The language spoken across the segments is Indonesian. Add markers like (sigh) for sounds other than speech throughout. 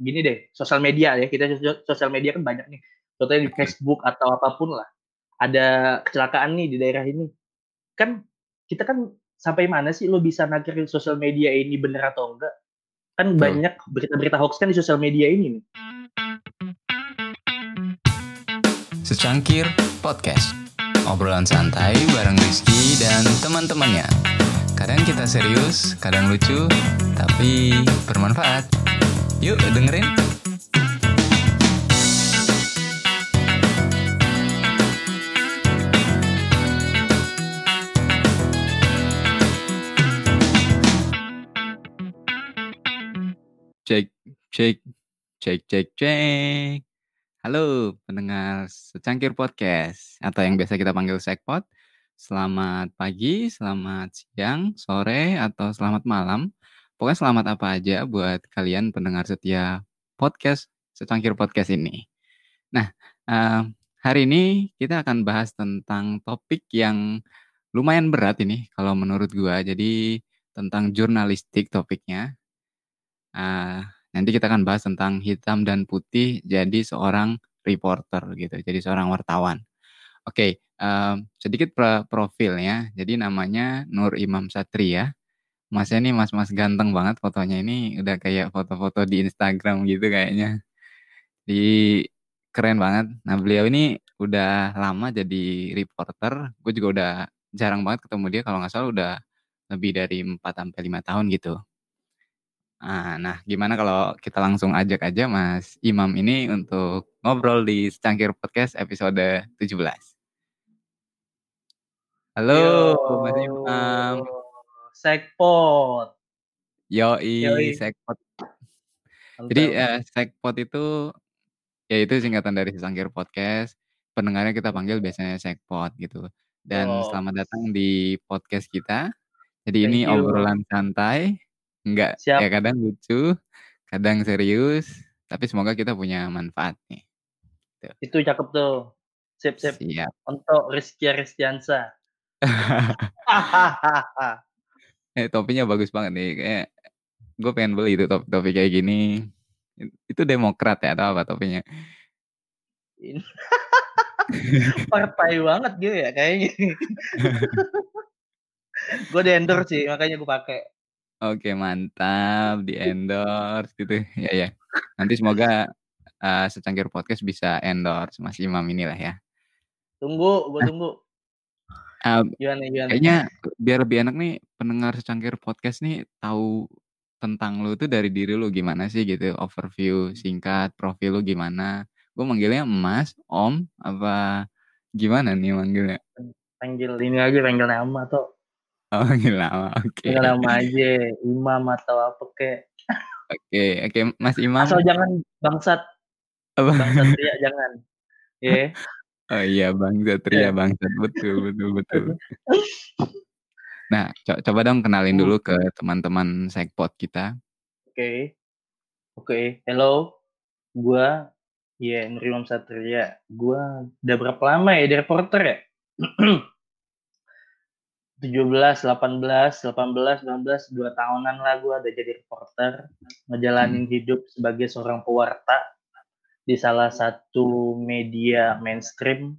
gini deh, sosial media ya, kita sosial media kan banyak nih. Contohnya di Facebook atau apa pun lah. Ada kecelakaan nih di daerah ini. Kan kita kan sampai mana sih lo bisa nakirin sosial media ini bener atau enggak? Kan Betul. banyak berita-berita hoax kan di sosial media ini nih. Secangkir Podcast Obrolan santai bareng Rizky dan teman-temannya Kadang kita serius, kadang lucu, tapi bermanfaat Yuk dengerin Cek, cek, cek, cek, cek Halo pendengar secangkir podcast atau yang biasa kita panggil sekpot. Selamat pagi, selamat siang, sore, atau selamat malam. Pokoknya selamat apa aja buat kalian pendengar setia podcast secangkir podcast ini. Nah, uh, hari ini kita akan bahas tentang topik yang lumayan berat ini kalau menurut gua. Jadi tentang jurnalistik topiknya. Uh, nanti kita akan bahas tentang hitam dan putih jadi seorang reporter gitu, jadi seorang wartawan. Oke, um, sedikit pro profilnya. Jadi namanya Nur Imam Satria. Masnya ini mas-mas ganteng banget fotonya ini udah kayak foto-foto di Instagram gitu kayaknya. Di keren banget. Nah beliau ini udah lama jadi reporter. Gue juga udah jarang banget ketemu dia kalau nggak salah udah lebih dari 4 sampai 5 tahun gitu. Ah, nah, gimana kalau kita langsung ajak aja Mas Imam ini untuk ngobrol di Secangkir Podcast episode 17. Halo, Yo, Mas Imam. Sekpot. Yoi, Yoi. Sekpot. Jadi uh, Sekpot itu ya itu singkatan dari Secangkir Podcast. Pendengarnya kita panggil biasanya Sekpot gitu. Dan Wow. selamat datang di podcast kita. Jadi Thank ini you. obrolan santai, enggak Siap. ya kadang lucu, kadang serius, tapi semoga kita punya manfaat nih. Tuh. Itu cakep tuh. Sip, sip. Siap. Untuk Rizky Rizkiansa. (laughs) (laughs) eh, topinya bagus banget nih. Kayak gue pengen beli itu topi-topi kayak gini. Itu demokrat ya atau apa topinya? (laughs) Partai banget gitu ya kayaknya. (laughs) gue di endorse sih, makanya gue pakai. Oke mantap, di endorse gitu. Ya ya. Nanti semoga uh, secangkir podcast bisa endorse Mas Imam inilah ya. Tunggu, gue tunggu. Uh, Gimana, gimana? kayaknya biar lebih enak nih pendengar secangkir podcast nih tahu tentang lu tuh dari diri lu gimana sih gitu overview singkat profil lu gimana gue manggilnya Mas Om apa gimana nih manggilnya Panggil ini aja panggil nama tuh. oh panggil nama oke Panggil nama aja Imam atau apa kek. oke oke Mas Imam Asal jangan bangsat. apa Bangsat (laughs) Ria jangan. Ya. Oh iya bangsat Ria Iya. bangsat betul betul betul (laughs) nah co coba dong kenalin Hmm. dulu ke teman-teman sekpot kita Oke. Oke, hello. Gua ya Nur Imam Satria. Gua udah berapa lama ya jadi reporter ya? 17, 18, 18, 19, 2 tahunan lah gua udah jadi reporter, ngejalanin hidup sebagai seorang pewarta di salah satu media mainstream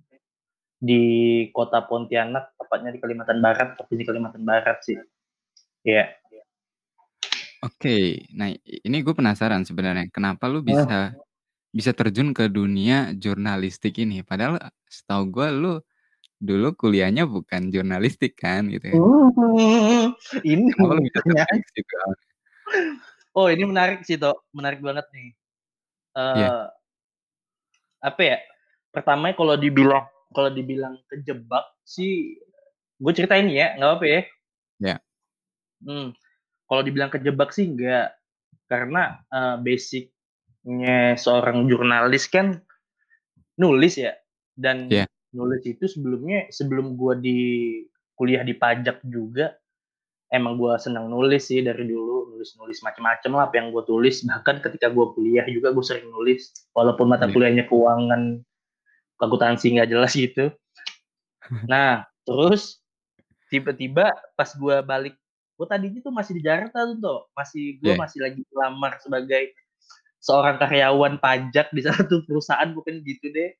di kota Pontianak, tepatnya di Kalimantan Barat, provinsi Kalimantan Barat sih. Ya. Oke, nah ini gue penasaran sebenarnya kenapa lu bisa bisa terjun ke dunia jurnalistik ini? Padahal setahu gue lu dulu kuliahnya bukan jurnalistik kan gitu ya? Uh, ini Kenapa lu bisa pertanyaan. tertarik ke situ? Oh ini menarik sih Tok, menarik banget nih. Eh Iya. Apa ya? Pertama kalau dibilang kalau dibilang kejebak sih, gue ceritain ya, nggak apa ya? Ya. Hmm, kalau dibilang kejebak sih enggak, karena eh, basicnya seorang jurnalis kan nulis ya, dan Iya. nulis itu sebelumnya sebelum gue di kuliah di pajak juga emang gue senang nulis sih dari dulu nulis-nulis macam-macam lah apa yang gue tulis bahkan ketika gue kuliah juga gue sering nulis walaupun mata Iya. kuliahnya keuangan akuntansi nggak jelas gitu (laughs) nah terus tiba-tiba pas gue balik gue tadinya tuh masih di Jakarta tuh Tok. masih gue Iya. masih lagi lamar sebagai seorang karyawan pajak di satu perusahaan bukan gitu deh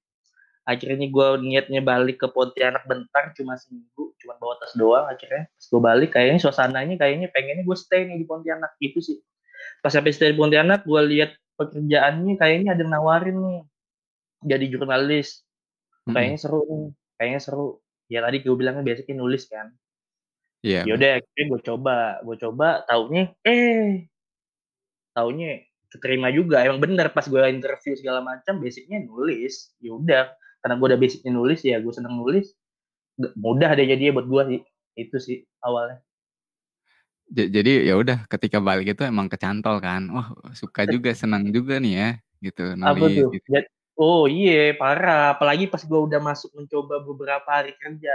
akhirnya gue niatnya balik ke Pontianak bentar cuma seminggu cuma bawa tas doang akhirnya. Pas gue balik kayaknya suasananya kayaknya pengennya gue stay nih di Pontianak gitu sih. Pas sampai stay di Pontianak gue lihat pekerjaannya kayaknya ada yang nawarin nih jadi jurnalis. Kayaknya seru nih kayaknya seru. Ya tadi gue bilangnya biasanya nulis kan. Iya. yaudah akhirnya gue coba gue coba taunya eh taunya keterima juga emang bener pas gue interview segala macam basicnya nulis. Ya udah karena gue udah basicnya nulis ya gue seneng nulis mudah deh jadinya buat gue sih itu sih awalnya. Jadi ya udah ketika balik itu emang kecantol kan wah suka juga senang juga nih ya gitu nulis apa tuh? gitu. oh iya parah apalagi pas gue udah masuk mencoba beberapa hari kerja.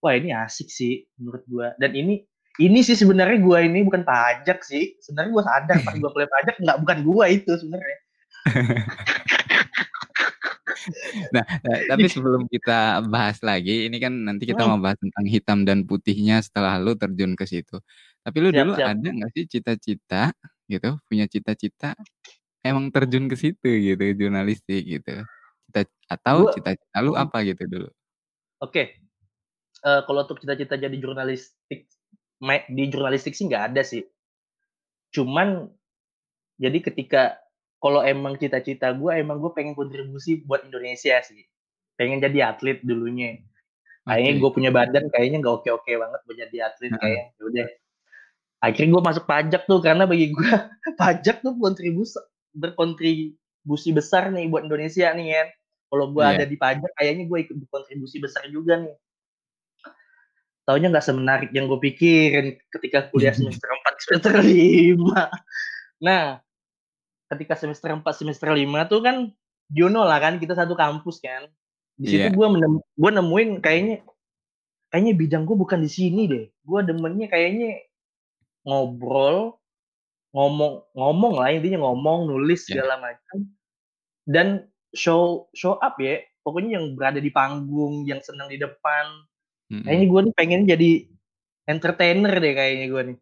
Wah ini asik sih menurut gue dan ini ini sih sebenarnya gue ini bukan pajak sih sebenarnya gue sadar pas gue play pajak nggak bukan gue itu sebenarnya (laughs) nah, tapi sebelum kita bahas lagi, ini kan nanti kita mau bahas tentang hitam dan putihnya setelah lu terjun ke situ. Tapi lu Siap dulu siap. ada nggak sih cita-cita gitu, punya cita-cita emang terjun ke situ gitu, jurnalistik gitu? Cita atau cita-cita lu apa gitu dulu? Oke. Eee, kalau untuk cita-cita jadi jurnalistik di jurnalistik sih nggak ada sih. Cuman jadi ketika kalau emang cita-cita gue, emang gue pengen kontribusi buat Indonesia sih. Pengen jadi atlet dulunya. Kayaknya Oke. gue punya badan kayaknya nggak oke-oke banget buat jadi atlet Heeh. kayaknya, ya udah. Akhirnya gue masuk pajak tuh karena bagi gue (laughs) pajak tuh kontribus berkontribusi besar nih buat Indonesia nih kan. Kalau gue Iya. ada di pajak kayaknya gue ikut berkontribusi besar juga nih. Taunya nggak semenarik yang gue pikirin ketika kuliah (laughs) semester 4, semester 5. Nah, ketika semester 4, semester 5 tuh kan you know lah kan kita satu kampus kan. Di situ Iya. gue menem gue nemuin kayaknya kayaknya bidang gue bukan di sini deh. Gue demennya kayaknya ngobrol, ngomong ngomong lah intinya ngomong, nulis Iya. segala macam dan show show up ya. Pokoknya yang berada di panggung, yang senang di depan. Kayaknya Mhm. gue nih pengen jadi entertainer deh kayaknya gue nih.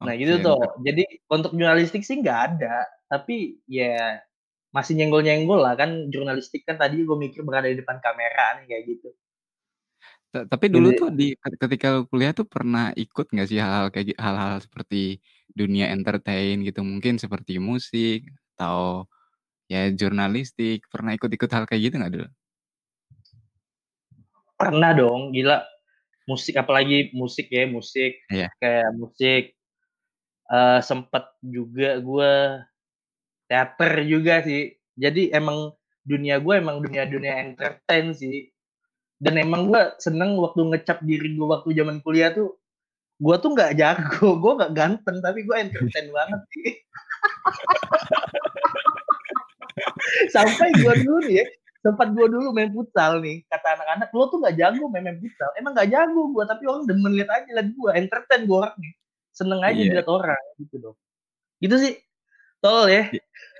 Nah gitu tuh. Jadi untuk jurnalistik sih nggak ada, tapi ya masih nyenggol-nyenggol lah kan jurnalistik kan tadi gue mikir berada di depan kamera nih kayak gitu. Ta tapi dulu tuh di ketika lu kuliah tuh pernah ikut nggak sih hal-hal kayak hal-hal seperti dunia entertain gitu, mungkin seperti musik atau ya jurnalistik, pernah ikut-ikut hal kayak gitu nggak dulu? Pernah dong, gila. Musik apalagi musik ya, musik, Iya. kayak musik, eee, sempet juga gue teater juga sih. Jadi emang dunia gue emang dunia-dunia entertain sih. Dan emang gue seneng waktu ngecap diri gue waktu zaman kuliah tuh, gue tuh nggak jago, (laughs) gue nggak ganteng, tapi gue entertain banget sih. (laughs) Sampai gue dulu nih ya, sempat gue dulu main futsal nih, kata anak-anak, "Lo tuh nggak jago main main futsal." Emang nggak jago gue, tapi orang demen lihat aja lihat gue, entertain gue orangnya. Seneng aja dilihat orang, gitu dong. Gitu sih. Tolol ya.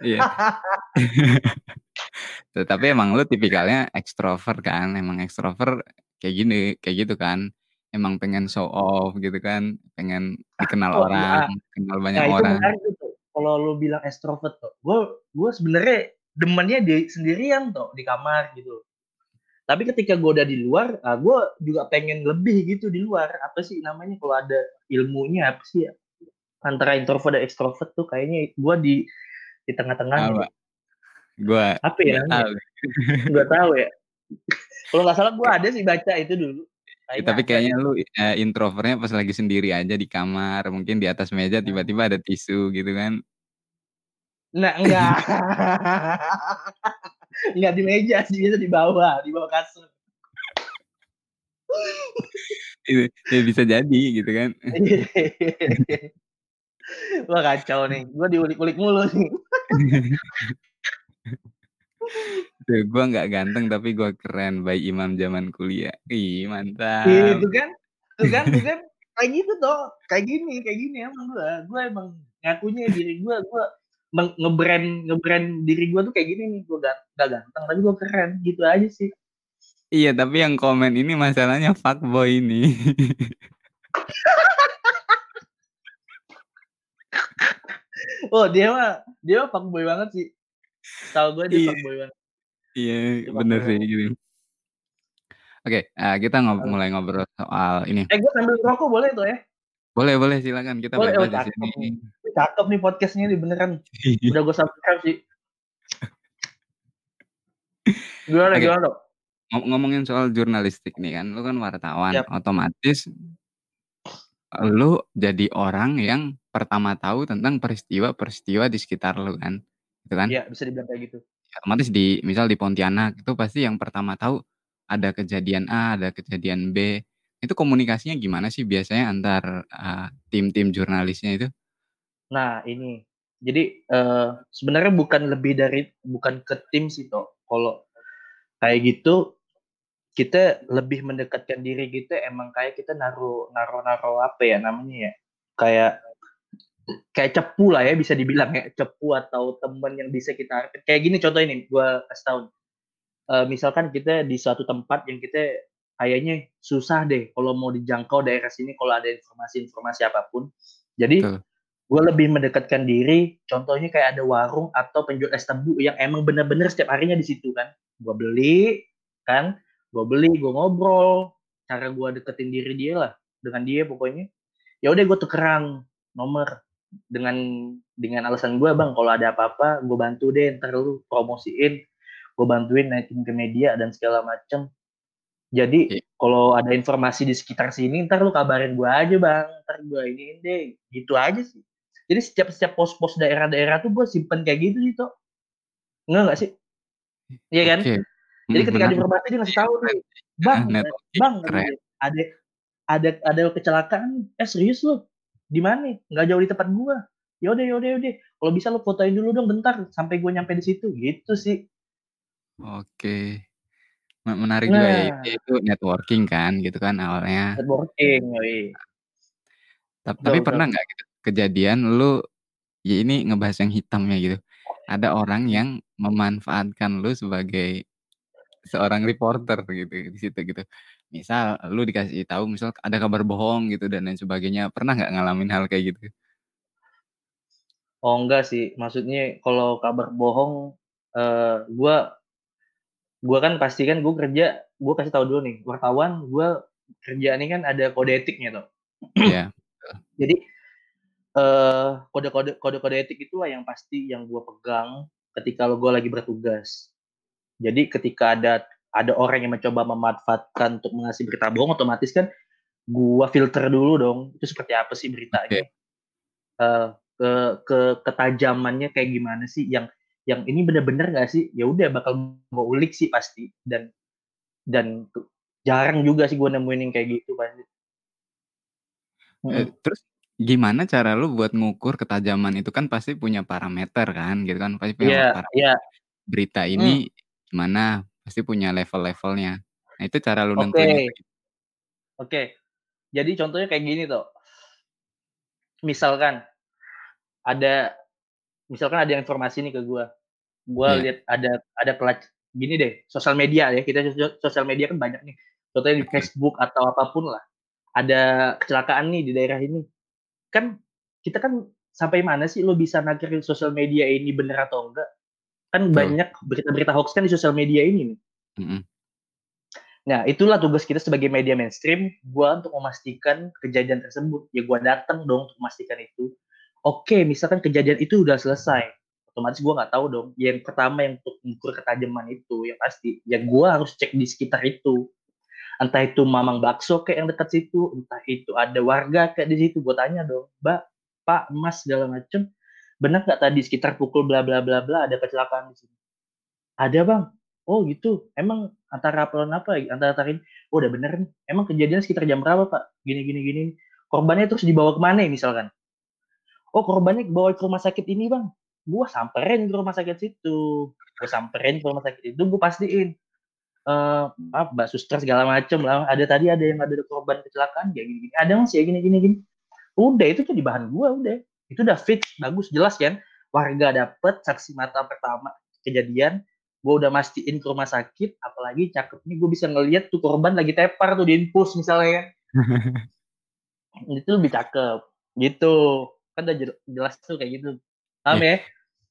Iya. (laughs) Tuh, tapi emang lu tipikalnya ekstrovert kan, emang ekstrovert kayak gini, kayak gitu kan. Emang pengen show off gitu kan, pengen dikenal Oh, orang, iya. kenal banyak Nah orang. kalau lu bilang extrovert tuh, gue gue sebenarnya demennya di sendirian tuh, di kamar gitu. Tapi ketika gue udah di luar, ah, gue juga pengen lebih gitu di luar. Apa sih namanya kalau ada ilmunya apa sih ya, antara introvert dan extrovert tuh kayaknya gue di di tengah-tengahnya Apa? deh. Gua Apa ya namanya? (laughs) tahu. Ya. Kalau nggak salah gue ada sih baca itu dulu. Ya, Kayaknya tapi kayaknya gitu. lu, eee, introvertnya pas lagi sendiri aja di kamar, mungkin di atas meja Nah. tiba-tiba ada tisu gitu kan. Nah, enggak. (laughs) Enggak di meja sih, biasa di bawah, di bawah kasur. Iya, ya bisa jadi gitu kan. (laughs) Wah kacau nih, gue diulik-ulik mulu nih. Tuh, gua nggak ganteng tapi gua keren by Imam zaman kuliah. Ih, mantap. Itu kan, tuh kan tuh kan, kayak gitu toh, kayak gini kayak gini emang gue. Gue emang ngakunya diri gue, gue nge-brand nge-brand diri gue tuh kayak gini nih, gue gan nggak ganteng tapi gue keren, gitu aja sih. Iya, tapi yang komen ini masalahnya fuckboy nih. (laughs) Oh, dia mah dia mah fuckboy banget sih. Setahu gue dia Iya. fuckboy banget. Iya, Dia bener sih gitu. Oke, eee, kita ngob Halo. mulai ngobrol soal ini. Eh, gue sambil ngerokok boleh tuh ya? Boleh boleh, silakan kita Boleh? Oh, di sini. Cakep nih. Podcast-nya nih beneran. Udah gue subscribe sih. Gimana Oke. gimana, Dok? Ngomongin soal jurnalistik nih kan, lu kan wartawan, Siap. otomatis lu jadi orang yang pertama tahu tentang peristiwa-peristiwa di sekitar lu kan, gitu kan? Iya, bisa dibilang kayak gitu. Otomatis di misal di Pontianak itu pasti yang pertama tahu ada kejadian A, ada kejadian B. Itu komunikasinya gimana sih biasanya antar, eee, tim-tim jurnalisnya itu? Nah, ini. Jadi, eee, sebenarnya bukan lebih dari bukan ke tim sih, Tok. Kalau kayak gitu, kita lebih mendekatkan diri kita emang kayak kita naruh naruh naruh apa ya namanya ya, kayak kayak cepu lah ya bisa dibilang ya, cepu atau temen yang bisa kita kayak gini contohnya nih, gua kasih tahu. Eee, misalkan kita di suatu tempat yang kita kayaknya susah deh kalau mau dijangkau daerah sini kalau ada informasi-informasi apa pun. Jadi, Betul. Gue lebih mendekatkan diri, contohnya kayak ada warung atau penjual es tebu yang emang bener-bener setiap harinya di situ kan. Gua beli kan, gua beli, gua ngobrol, cara gua deketin diri dia lah, dengan dia pokoknya. Ya udah gue tukeran nomor dengan dengan alasan gua, "Bang, kalau ada apa-apa gua bantu deh, entar lu promosiin, gua bantuin naikin ke media dan segala macem. Jadi, Iya. kalau ada informasi di sekitar sini entar lu kabarin gua aja, Bang, entar gua iniin deh." Gitu aja sih. Jadi setiap setiap pos-pos daerah-daerah tuh gua simpen kayak gitu sih, Tok. Enggak nggak sih? Iya kan? Oke. Jadi Mhm, ketika informasi dia ngasih tahu nih. (laughs) "Bang, Bang," gitu, "ada ada ada kecelakaan nih." "Eh, serius lu? Di mana?" "Nggak jauh di tempat gua." "Ya udah ya udah ya udah, kalau bisa lu fotoin dulu dong bentar sampai gua nyampe di situ." Gitu sih. Oke. Me menarik juga ya, Nah. itu networking kan gitu kan awalnya. Networking, yoi. Tapi pernah nggak gitu kejadian lu ya ini ngebahas yang hitamnya gitu, ada orang yang memanfaatkan lu sebagai seorang reporter gitu di situ gitu. Misal lu dikasih tahu misal ada kabar bohong gitu dan lain sebagainya, pernah nggak ngalamin hal kayak gitu? Oh, enggak sih, maksudnya kalau kabar bohong, eee, gua gua kan pasti kan gua kerja gua kasih tahu dulu nih, wartawan gua kerjaannya kan ada kode etiknya, Tok. Iya, betul. (clears throat) Jadi, eee, kode-kode kode-kode etik itulah yang pasti yang gua pegang ketika gua lagi bertugas. Jadi ketika ada ada orang yang mencoba memanfaatkan untuk mengasih berita bohong, otomatis kan gua filter dulu dong, itu seperti apa sih beritanya, eee, ke ke ketajamannya kayak gimana sih, yang yang ini bener-bener nggak sih? Ya udah bakal gua ulik sih pasti dan dan jarang juga sih gua nemuin yang kayak gitu pasti. Mhm. terus gimana cara lu buat ngukur ketajaman itu kan pasti punya parameter kan gitu kan, pasti punya iya. parameter. Berita Mmm. ini gimana, pasti punya level-levelnya. Nah itu cara lu nentuin Oke. Oke. Jadi contohnya kayak gini, Tok. Misalkan ada misalkan ada informasi nih ke gua, gua Iya. lihat ada ada pelac gini deh, sosial media ya, kita sosial media kan banyak nih, contohnya di. Facebook atau apa pun lah, ada kecelakaan nih di daerah ini. Kan kita kan sampai mana sih lu bisa nakerin sosial media ini bener atau enggak, kan Betul. banyak berita-berita hoaks kan di sosial media ini nih. Mhm. Nah, itulah tugas kita sebagai media mainstream, gua untuk memastikan kejadian tersebut. Ya gua dateng dong untuk memastikan itu. Oke, misalkan kejadian itu udah selesai, otomatis gua nggak tahu dong, yang pertama yang untuk mengukur ketajaman itu yang pasti, ya gua harus cek di sekitar itu. Entah itu mamang bakso kek yang dekat situ, entah itu ada warga kek di situ, gua tanya dong, "Mbak, Pak, Mas," segala macem, "bener nggak tadi sekitar pukul bla bla bla bla ada kecelakaan di sini?" "Ada, Bang." "Oh gitu, emang antara laporan apa, antara ini?" "Oh udah bener nih, emang kejadiannya sekitar jam berapa, Pak?" "Gini gini gini." "Korbannya terus dibawa ke mana?" Misalkan. "Oh korbannya dibawa ke rumah sakit ini, Bang." Gua samperin ke rumah sakit situ, gua samperin ke rumah sakit itu, gua pastiin, eee, "Maaf Mbak Suster," segala macem lah, "ada tadi ada yang ada korban kecelakaan nggak? Gini gini." "Ada Mas, ya gini gini gini." Udah itu jadi bahan gua udah. Itu udah fix, bagus, jelas kan, warga dapet, saksi mata pertama kejadian, gua udah mastiin ke rumah sakit, apalagi cakepnya gua bisa ngelihat tuh korban lagi tepar tuh di infus misalnya kan. (laughs) Itu lebih cakep, gitu. Kan udah jel jelas tuh kayak gitu. Paham ya?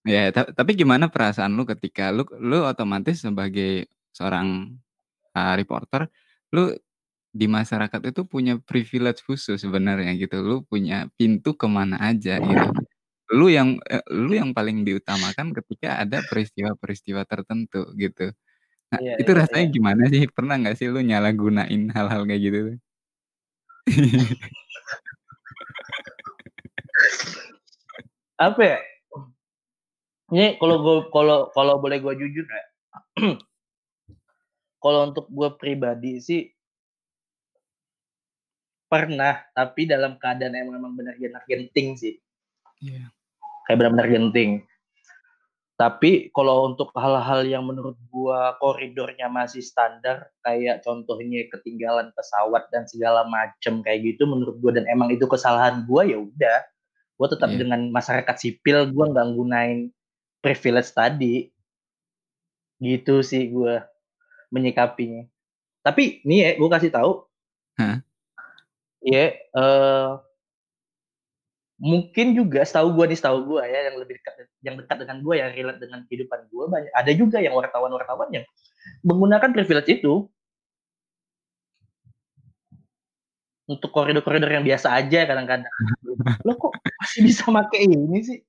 Ya, ta tapi gimana perasaan lu ketika lu lu otomatis sebagai seorang, eee, reporter, lu di masyarakat itu punya privilege khusus sebenarnya gitu, lu punya pintu ke mana aja gitu. Lu yang eee, lu yang paling diutamakan ketika ada peristiwa-peristiwa tertentu gitu. Nah, Iya itu iya rasanya iya. gimana sih? Pernah nggak sih lu nyalahgunain hal-hal kayak gitu? (laughs) Apa ya? Ini kalau gue kalau kalau boleh gue jujur ya, (clears throat) kalau untuk gue pribadi sih pernah, tapi dalam keadaan yang memang benar-benar genting sih. Iya. Kayak benar-benar genting. Tapi kalau untuk hal-hal yang menurut gua koridornya masih standar, kayak contohnya ketinggalan pesawat dan segala macem kayak gitu menurut gua dan emang itu kesalahan gua, ya udah, gua tetap Iya. dengan masyarakat sipil, gua nggak gunain privilege tadi. Gitu sih gua menyikapinya. Tapi nih ya, gua kasih tahu Heeh. ya, eee mungkin juga setahu gua nih, setahu gua ya, yang lebih dekat yang dekat dengan gua, yang relate dengan kehidupan gua banyak ada juga yang wartawan-wartawan yang menggunakan privilege itu. Untuk koridor-koridor yang biasa aja kadang-kadang. (laughs) Lo kok masih bisa make ini sih?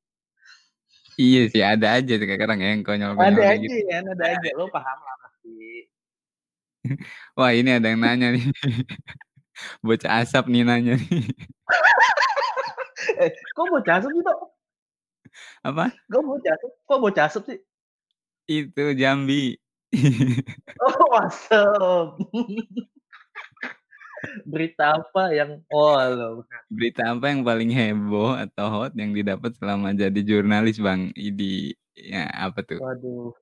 Iya sih, ada aja kadang-kadang ya yang konyol-konyol Ada aja gitu. kan, ada aja. Lo paham lah pasti. (laughs) Wah, ini ada yang nanya nih. (laughs) Bocah Asap nih nanya nih. (laughs) Eh, kok bocah Asep sih, Tok? Apa? Kok bocah Asep kok bocah Asep sih? Itu, Jambi. Oh, Asep. Berita apa yang oh, bukan. Berita apa yang paling heboh atau hot yang didapat selama jadi jurnalis, Bang? Idih, ya apa tuh? Waduh.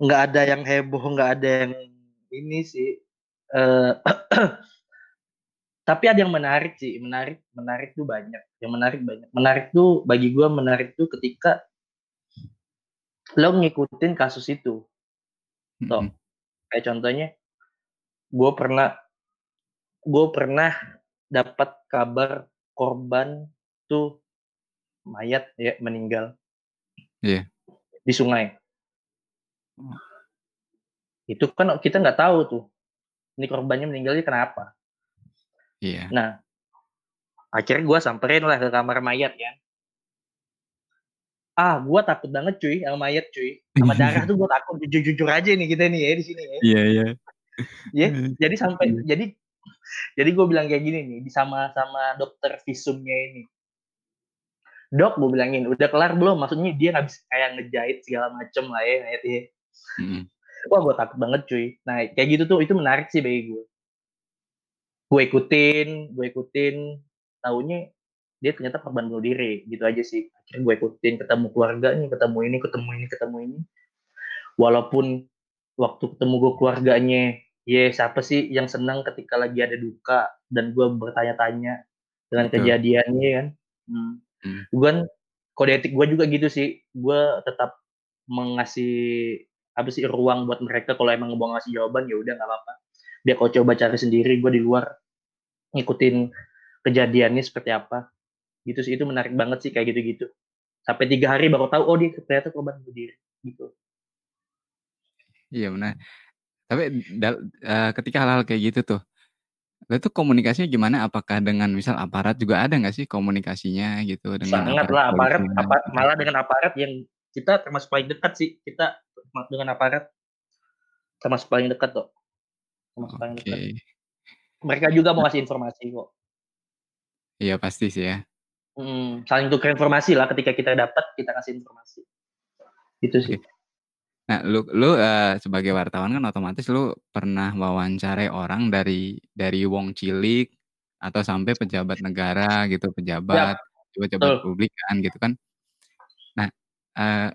Nggak ada yang heboh, nggak ada yang ini sih, eee, (clears throat) tapi ada yang menarik sih, menarik menarik tuh banyak, yang menarik banyak. Menarik tuh bagi gua menarik tuh ketika lo ngikutin kasus itu. Tok, Mhm. kayak contohnya, gua pernah gua pernah dapat kabar korban tuh mayat ya, meninggal. Iya. Di sungai. Oh. Itu kan kita nggak tahu tuh, ini korbannya meninggalnya kenapa. Iya. Nah, akhirnya gua samperin lah ke kamar mayat kan. Ah, gua takut banget cuy sama mayat cuy, sama darah tuh gua takut, jujur-jujur aja nih kita nih ya di sini ya. Iya iya. Ya, (laughs) jadi sampai Iya. jadi jadi gua bilang kayak gini nih, sama sama dokter visumnya ini. "Dok," gua bilangin, "udah kelar belum?" Maksudnya dia habis kayak ngejahit segala macem lah ya mayatnya. Mhm. Wah, gua takut banget cuy. Nah, kayak gitu tuh, itu menarik sih bagi gua. Gua ikutin gua ikutin, taunya dia ternyata korban bunuh diri, gitu aja sih. Akhirnya gua ikutin, ketemu keluarganya, ketemu ini, ketemu ini, ketemu ini. Walaupun waktu ketemu gua keluarganya, ya siapa sih yang senang ketika lagi ada duka dan gua bertanya-tanya dengan Betul. kejadiannya kan. Mmm, Mmm. gua kan kode etik gua juga gitu sih, gua tetap mengasih apa sih, ruang buat mereka kalau emang mau ngasih jawaban, ya udah nggak apa-apa. Dia kalau coba cari sendiri, gua di luar ngikutin kejadiannya seperti apa. Gitu sih, itu menarik banget sih kayak gitu-gitu. Sampai 3 hari baru tahu, oh dia ternyata korban bunuh diri, gitu. Iya benar. Tapi dal eee, ketika hal-hal kayak gitu tuh, lo tuh komunikasinya gimana? Apakah dengan misal aparat juga ada nggak sih komunikasinya gitu dengan Sangat aparat lah, aparat kepolisian apa gitu? malah dengan aparat yang kita termasuk paling dekat sih, kita dengan aparat termasuk paling dekat kok. Termasuk paling dekat. Mereka juga mau ngasih informasi kok. Iya pasti sih ya. Mhm, saling tukar informasi lah ketika kita dapat, kita kasih informasi. Itu sih. Oke. Nah, lu lu, eee, sebagai wartawan kan otomatis lu pernah wawancarai orang dari dari wong cilik atau sampai pejabat negara gitu, pejabat, pejabat betul. publik kan gitu kan. Nah, eee,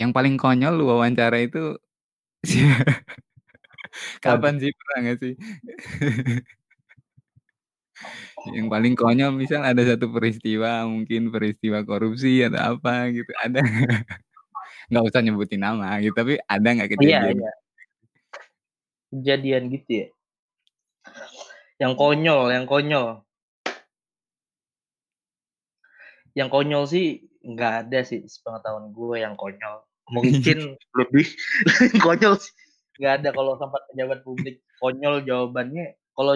yang paling konyol lu wawancara itu (laughs) Waduh. kapan sih, pernah nggak sih? (laughs) Yang paling konyol misal ada satu peristiwa, mungkin peristiwa korupsi atau apa gitu, ada nggak? (laughs) Nggak usah nyebutin nama gitu, tapi ada nggak Iya kejadian? iya. Kejadian gitu ya? Yang konyol yang konyol. Yang konyol sih nggak ada sih sepengetahuan gue yang konyol. Mungkin (laughs) lebih (laughs) konyol sih. Nggak ada kalau tempat pejabat publik konyol jawabannya. Kalau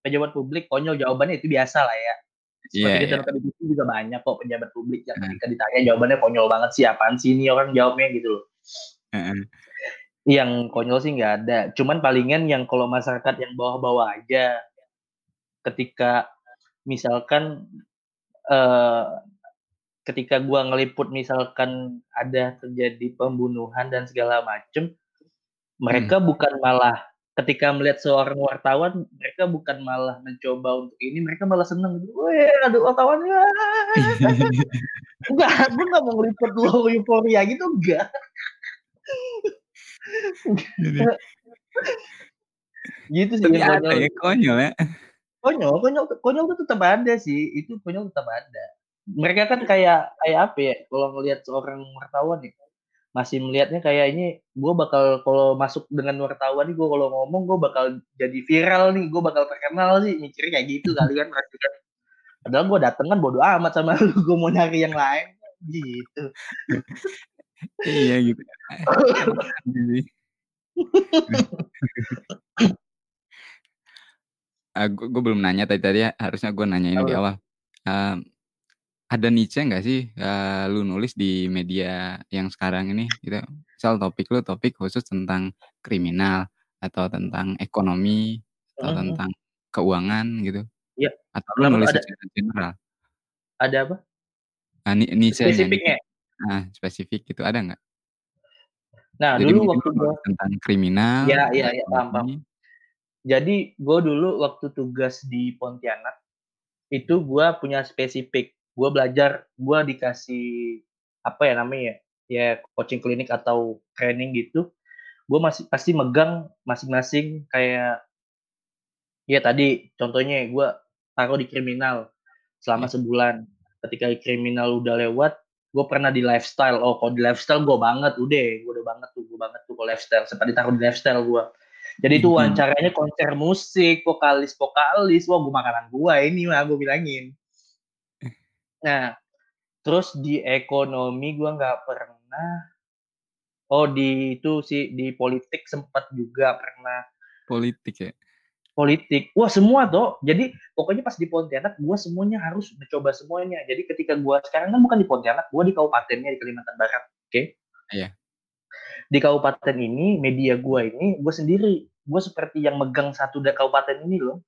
pejabat publik konyol jawabannya itu biasa lah ya. Seperti Iya kita TV juga banyak kok pejabat publik yang Heeh. ketika ditanya jawabannya konyol banget sih, apaan sih ini orang jawabnya gitu loh. Heeh. Yang konyol sih nggak ada, cuman palingan yang kalau masyarakat yang bawah-bawah aja. Ketika misalkan, eee, ketika gua ngeliput misalkan ada terjadi pembunuhan dan segala macem, mereka Mmm. bukan malah ketika melihat seorang wartawan, mereka bukan malah mencoba untuk ini, mereka malah seneng gitu, "Weh, ada wartawan, (laughs) Enggak, gue nggak mau ngeliput lo euforia gitu, enggak. (laughs) Gitu sih Tapi yang ada konyol. ya, konyol ya. Konyol konyol konyol tuh tetep ada sih, itu konyol tetap ada. Mereka kan kayak kayak apa ya, kalau ngelihat seorang wartawan nih, masih melihatnya kayak ini, gue bakal kalau masuk dengan wartawan nih, gue kalau ngomong gue bakal jadi viral nih, gue bakal terkenal sih, mikirnya kayak gitu kali kan pasti kan. Padahal gue dateng kan bodo amat sama lu, gue mau nyari yang lain, gitu. Iya gitu. Ah, gu gue belum nanya tadi tadi ya, harusnya gue nanya ini di awal. Mmm, ada niche nggak sih, eee, lu nulis di media yang sekarang ini gitu? Misal topik lu topik khusus tentang kriminal, atau tentang ekonomi, atau mhm. tentang keuangan gitu? Iya, Atau lu nulis ada secara general? Ada apa? Ah, ni niche-nya niche Spesifiknya? heeh, spesifik gitu, ada nggak? Nah, Jadi dulu waktu gua tentang kriminal, iya iya iya, paham paham. Jadi, gue dulu waktu tugas di Pontianak, itu gue punya spesifik. Gue belajar, gue dikasih, apa ya namanya ya, ya coaching klinik atau training gitu, gue masih pasti megang masing-masing kayak ya tadi contohnya gue taruh di kriminal selama Iya. sebulan. Ketika kriminal udah lewat, gue pernah di lifestyle, oh kalau di lifestyle gue banget, udah, gue udah banget tuh, gue banget tuh kalau lifestyle, sempat ditaruh di lifestyle gue. Jadi itu Mhm. wawancaranya konser musik, vokalis-vokalis, wah gue makanan gue ini mah, gue bilangin. Nah, terus di ekonomi gue nggak pernah oh di itu sih, di politik sempet juga pernah. Politik ya? Politik, wah semua Tok. Jadi pokoknya pas di Pontianak, gue semuanya harus mencoba semuanya. Jadi ketika gue sekarang kan bukan di Pontianak, gue di kabupatennya di Kalimantan Barat, oke? Iya. Di kabupaten ini, media gue ini, gue sendiri. Gue seperti yang megang satu da kabupaten ini loh.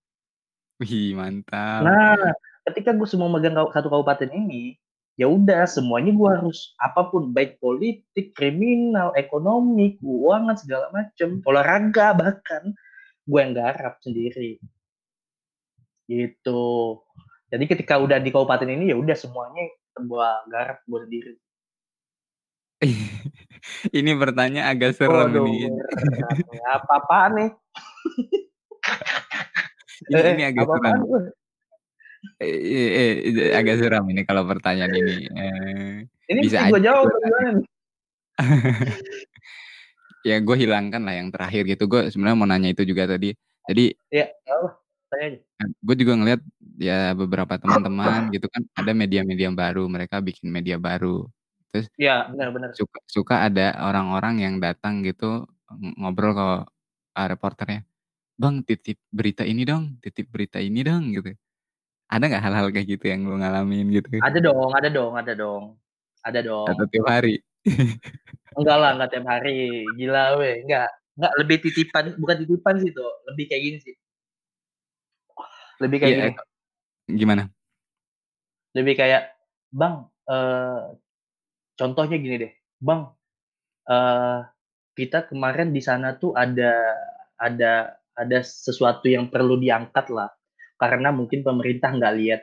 Wih, mantap. Nah, ketika gue semua megang satu kabupaten ini, ya udah semuanya gue harus apa pun, baik politik, kriminal, ekonomi, keuangan, segala macem, olahraga bahkan, gue yang garap sendiri. Gitu. Jadi ketika udah di kabupaten ini, ya udah semuanya gue garap gue sendiri. (laughs) Ini pertanyaan agak serem Waduh, ini. nih, apa-apaan nih? Ini Eh eh, ini agak apa-apaan eee, agak seram ini kalau pertanyaan ini, eee, Ini bisa gue jawab nih? (laughs) Ya gue hilangkan lah yang terakhir gitu, gue sebenarnya mau nanya itu juga tadi. Jadi Iya, aja. Kan gue juga ngelihat, ya beberapa teman-teman (coughs) gitu kan, ada media-media baru, mereka bikin media baru. Terus Iya, benar benar. suka suka ada orang-orang yang datang gitu, ng ngobrol ke, eee, reporternya, "Bang titip berita ini dong titip berita ini dong," gitu. Ada nggak hal-hal kayak gitu yang lu ngalamin gitu? Ada dong ada dong ada dong. Ada Atau dong. tiap hari? (laughs) Enggak lah, enggak tiap hari, gila weh, enggak. Enggak, lebih titipan bukan titipan sih Tok, lebih kayak gini sih. Lebih kayak Iya, gini. eko gimana? Lebih kayak, "Bang, eee" contohnya gini deh, "Bang, eee, kita kemarin di sana tuh ada ada ada sesuatu yang perlu diangkat lah, karena mungkin pemerintah nggak lihat.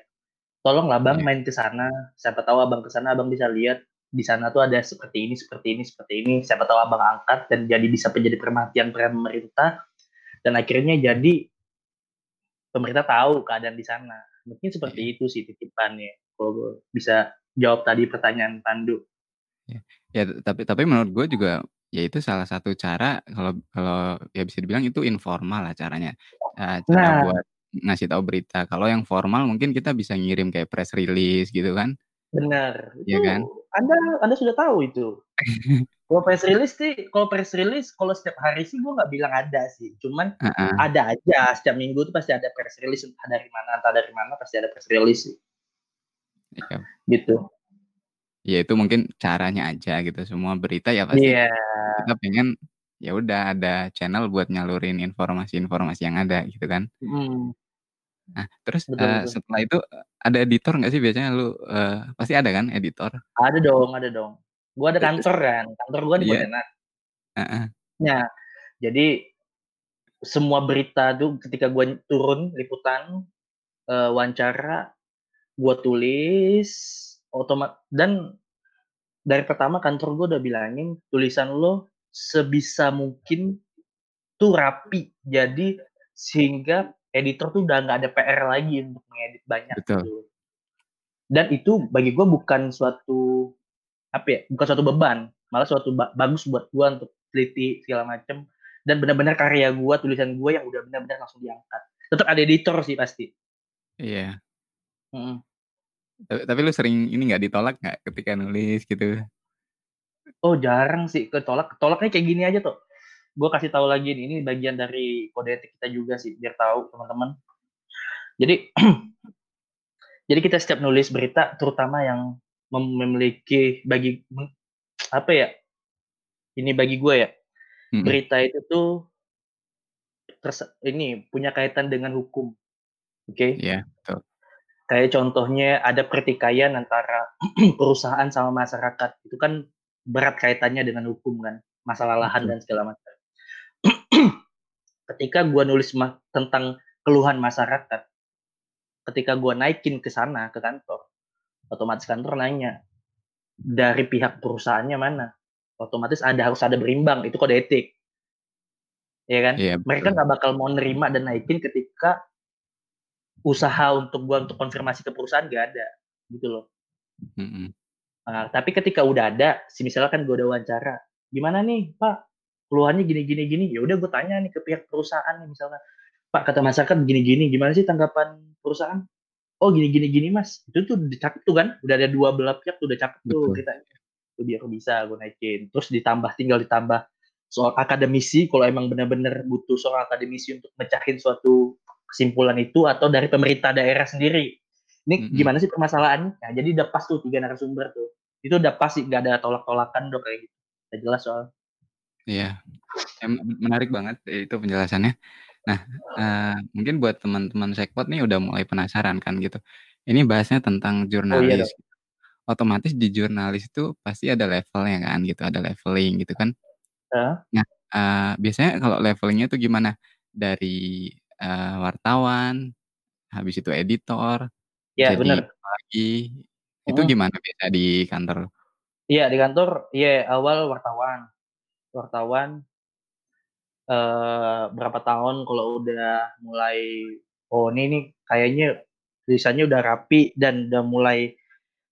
Tolonglah Bang Iya. main ke sana, siapa tahu Abang ke sana Abang bisa lihat, di sana tuh ada seperti ini seperti ini seperti ini, siapa tahu Abang angkat dan jadi bisa menjadi perhatian pemerintah, dan akhirnya jadi" "pemerintah tahu keadaan di sana." Mungkin seperti itu sih titipannya, kalau bisa jawab tadi pertanyaan Pandu. Ya ya tapi tapi menurut gue juga, ya itu salah satu cara kalau kalau ya bisa dibilang itu informal lah caranya, eee, cara Nah. buat ngasih tahu berita. Kalau yang formal mungkin kita bisa ngirim kayak press release gitu kan. Benar, Iya itu kan? Anda Anda sudah tahu itu. (laughs) Kalau press release sih kalau press release kalau setiap hari sih gue nggak bilang ada sih, cuman Heeh. ada aja setiap minggu tuh pasti ada press release entah dari mana entah dari mana pasti ada press release sih. Iya. Gitu. Ya itu mungkin caranya aja gitu, semua berita ya pasti Iya. kita pengen, ya udah ada channel buat nyalurin informasi-informasi yang ada gitu kan. Mhm. Nah terus, Betul eee, betul. setelah itu, ada editor nggak sih biasanya lu, eee, pasti ada kan editor? Ada dong ada dong. Gua ada Terus kantor kan, kantor gua di iya. Pontianak. Heeh. Nah, jadi semua berita tuh ketika gua turun liputan, eee, wawancara, gua tulis, otoma dan dari pertama kantor gua udah bilangin, "Tulisan lo sebisa mungkin tuh rapi, jadi sehingga editor tuh udah nggak ada PR lagi untuk ngedit banyak," Betul. gitu. Dan itu bagi gua bukan suatu, apa ya, bukan suatu beban, malah suatu ba bagus buat gua untuk teliti segala macem, dan benar-benar karya gua, tulisan gua yang udah benar-benar langsung diangkat. Tetep ada editor sih pasti. Iya. Mhm. Tapi tapi lu sering ini nggak, ditolak nggak ketika nulis gitu? Oh jarang sih ketolak, ketolaknya kayak gini aja tuh, gua kasih tahu lagi nih, ini bagian dari kode etik kita juga sih, biar tahu teman-teman. Jadi (clears throat) jadi kita setiap nulis berita terutama yang mem memiliki bagi apa ya, ini bagi gua ya, Mhm. berita itu tuh terse ini, punya kaitan dengan hukum, oke? Iya, betul. Kayak contohnya ada pertikaian antara (clears throat) perusahaan sama masyarakat, itu kan berat kaitannya dengan hukum kan, masalah lahan dan segala macam. Ketika gua nulis ma tentang keluhan masyarakat, ketika gua naikin ke sana, ke kantor, otomatis kantor nanya, "Dari pihak perusahaannya mana?" Otomatis ada harus ada berimbang, itu kode etik. Ya kan? Iya, Mereka nggak bakal mau nerima dan naikin ketika usaha untuk gua untuk konfirmasi ke perusahaan nggak ada, gitu loh. Mhm. Nah, tapi ketika udah ada, semisalkan gua udah wawancara, "Gimana nih Pak, keluhannya gini gini gini," ya udah gua tanya nih ke pihak perusahaan nih misalkan, "Pak, kata masyarakat gini gini, gimana sih tanggapan perusahaan?" "Oh gini gini gini Mas," itu tuh cakep tuh kan, udah ada 2 belah pihak tuh udah cakep tuh Betul. beritanya. Itu biar bisa gua naikin, terus ditambah tinggal ditambah soal akademisi kalau emang bener-bener butuh soal akademisi untuk mecahin suatu kesimpulan itu atau dari pemerintah daerah sendiri. "Ini Mhm. gimana sih permasalahannya?" Nah, jadi udah pas tuh 3 narasumber tuh. Itu udah pas sih, nggak ada tolak-tolakan udah kayak gitu, udah jelas soalnya. Iya, em menarik banget itu penjelasannya. Nah, eee, mungkin buat teman-teman Sekpot nih udah mulai penasaran kan gitu, ini bahasnya tentang Oh iya dong. jurnalis, otomatis di jurnalis itu pasti ada levelnya kan gitu, ada leveling gitu kan. Heeh. Nah, eee, biasanya kalau levelingnya tuh gimana? Dari, eee, wartawan, habis itu editor, Iya jadi bener. apa lagi, itu Mhm. gimana biasa di kantor? Iya di kantor, iya awal wartawan, wartawan eee, berapa tahun kalau udah mulai, "Oh ini nih kayaknya tulisannya udah rapi dan udah mulai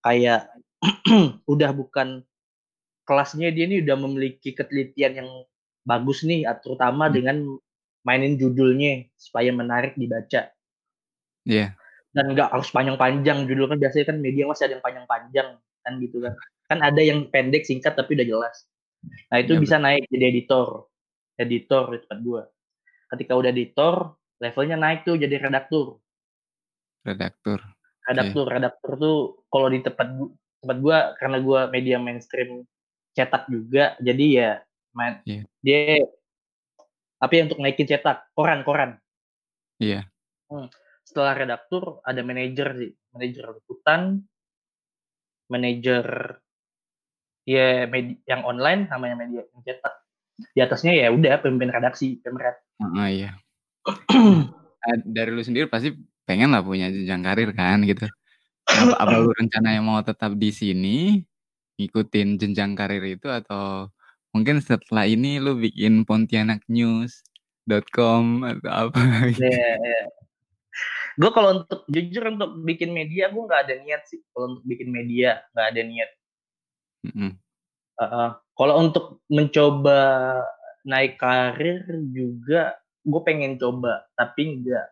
kayak (clears throat) udah bukan kelasnya dia nih udah memiliki ketelitian yang bagus nih, eee, terutama Mhm. dengan mainin judulnya supaya menarik dibaca." Iya. Dan nggak harus panjang-panjang, judul kan biasanya kan media masih ada yang panjang-panjang, kan gitu kan. Kan ada yang pendek, singkat, tapi udah jelas. Nah itu Iya bisa betul. naik jadi editor, editor di tempat gua. Ketika udah editor, levelnya naik tuh jadi redaktur. Redaktur. Redaktur redaktur tuh kalau di tempat gu tempat gua karena gua media mainstream cetak juga, jadi ya main Iya. dia apa ya, untuk naikin cetak, koran koran. Iya. Mmm, setelah redaktur ada manajer sih, manajer liputan manajer ya medi yang online sama yang media yang cetak. Di atasnya ya udah pemimpin redaksi, pemret. Heeh, iya. Eee, (clears throat) dari lu sendiri pasti pengen lah punya jenjang karir kan gitu. Apa apa lu rencananya mau tetap di sini, ngikutin jenjang karir itu atau mungkin setelah ini lu bikin pontianaknews.com atau apa Iya gitu? iya. Gua kalau untuk jujur untuk bikin media gua nggak ada niat sih, kalau untuk bikin media nggak ada niat. Mhm. Heeh, kalau untuk mencoba naik karir juga gue pengen coba, tapi nggak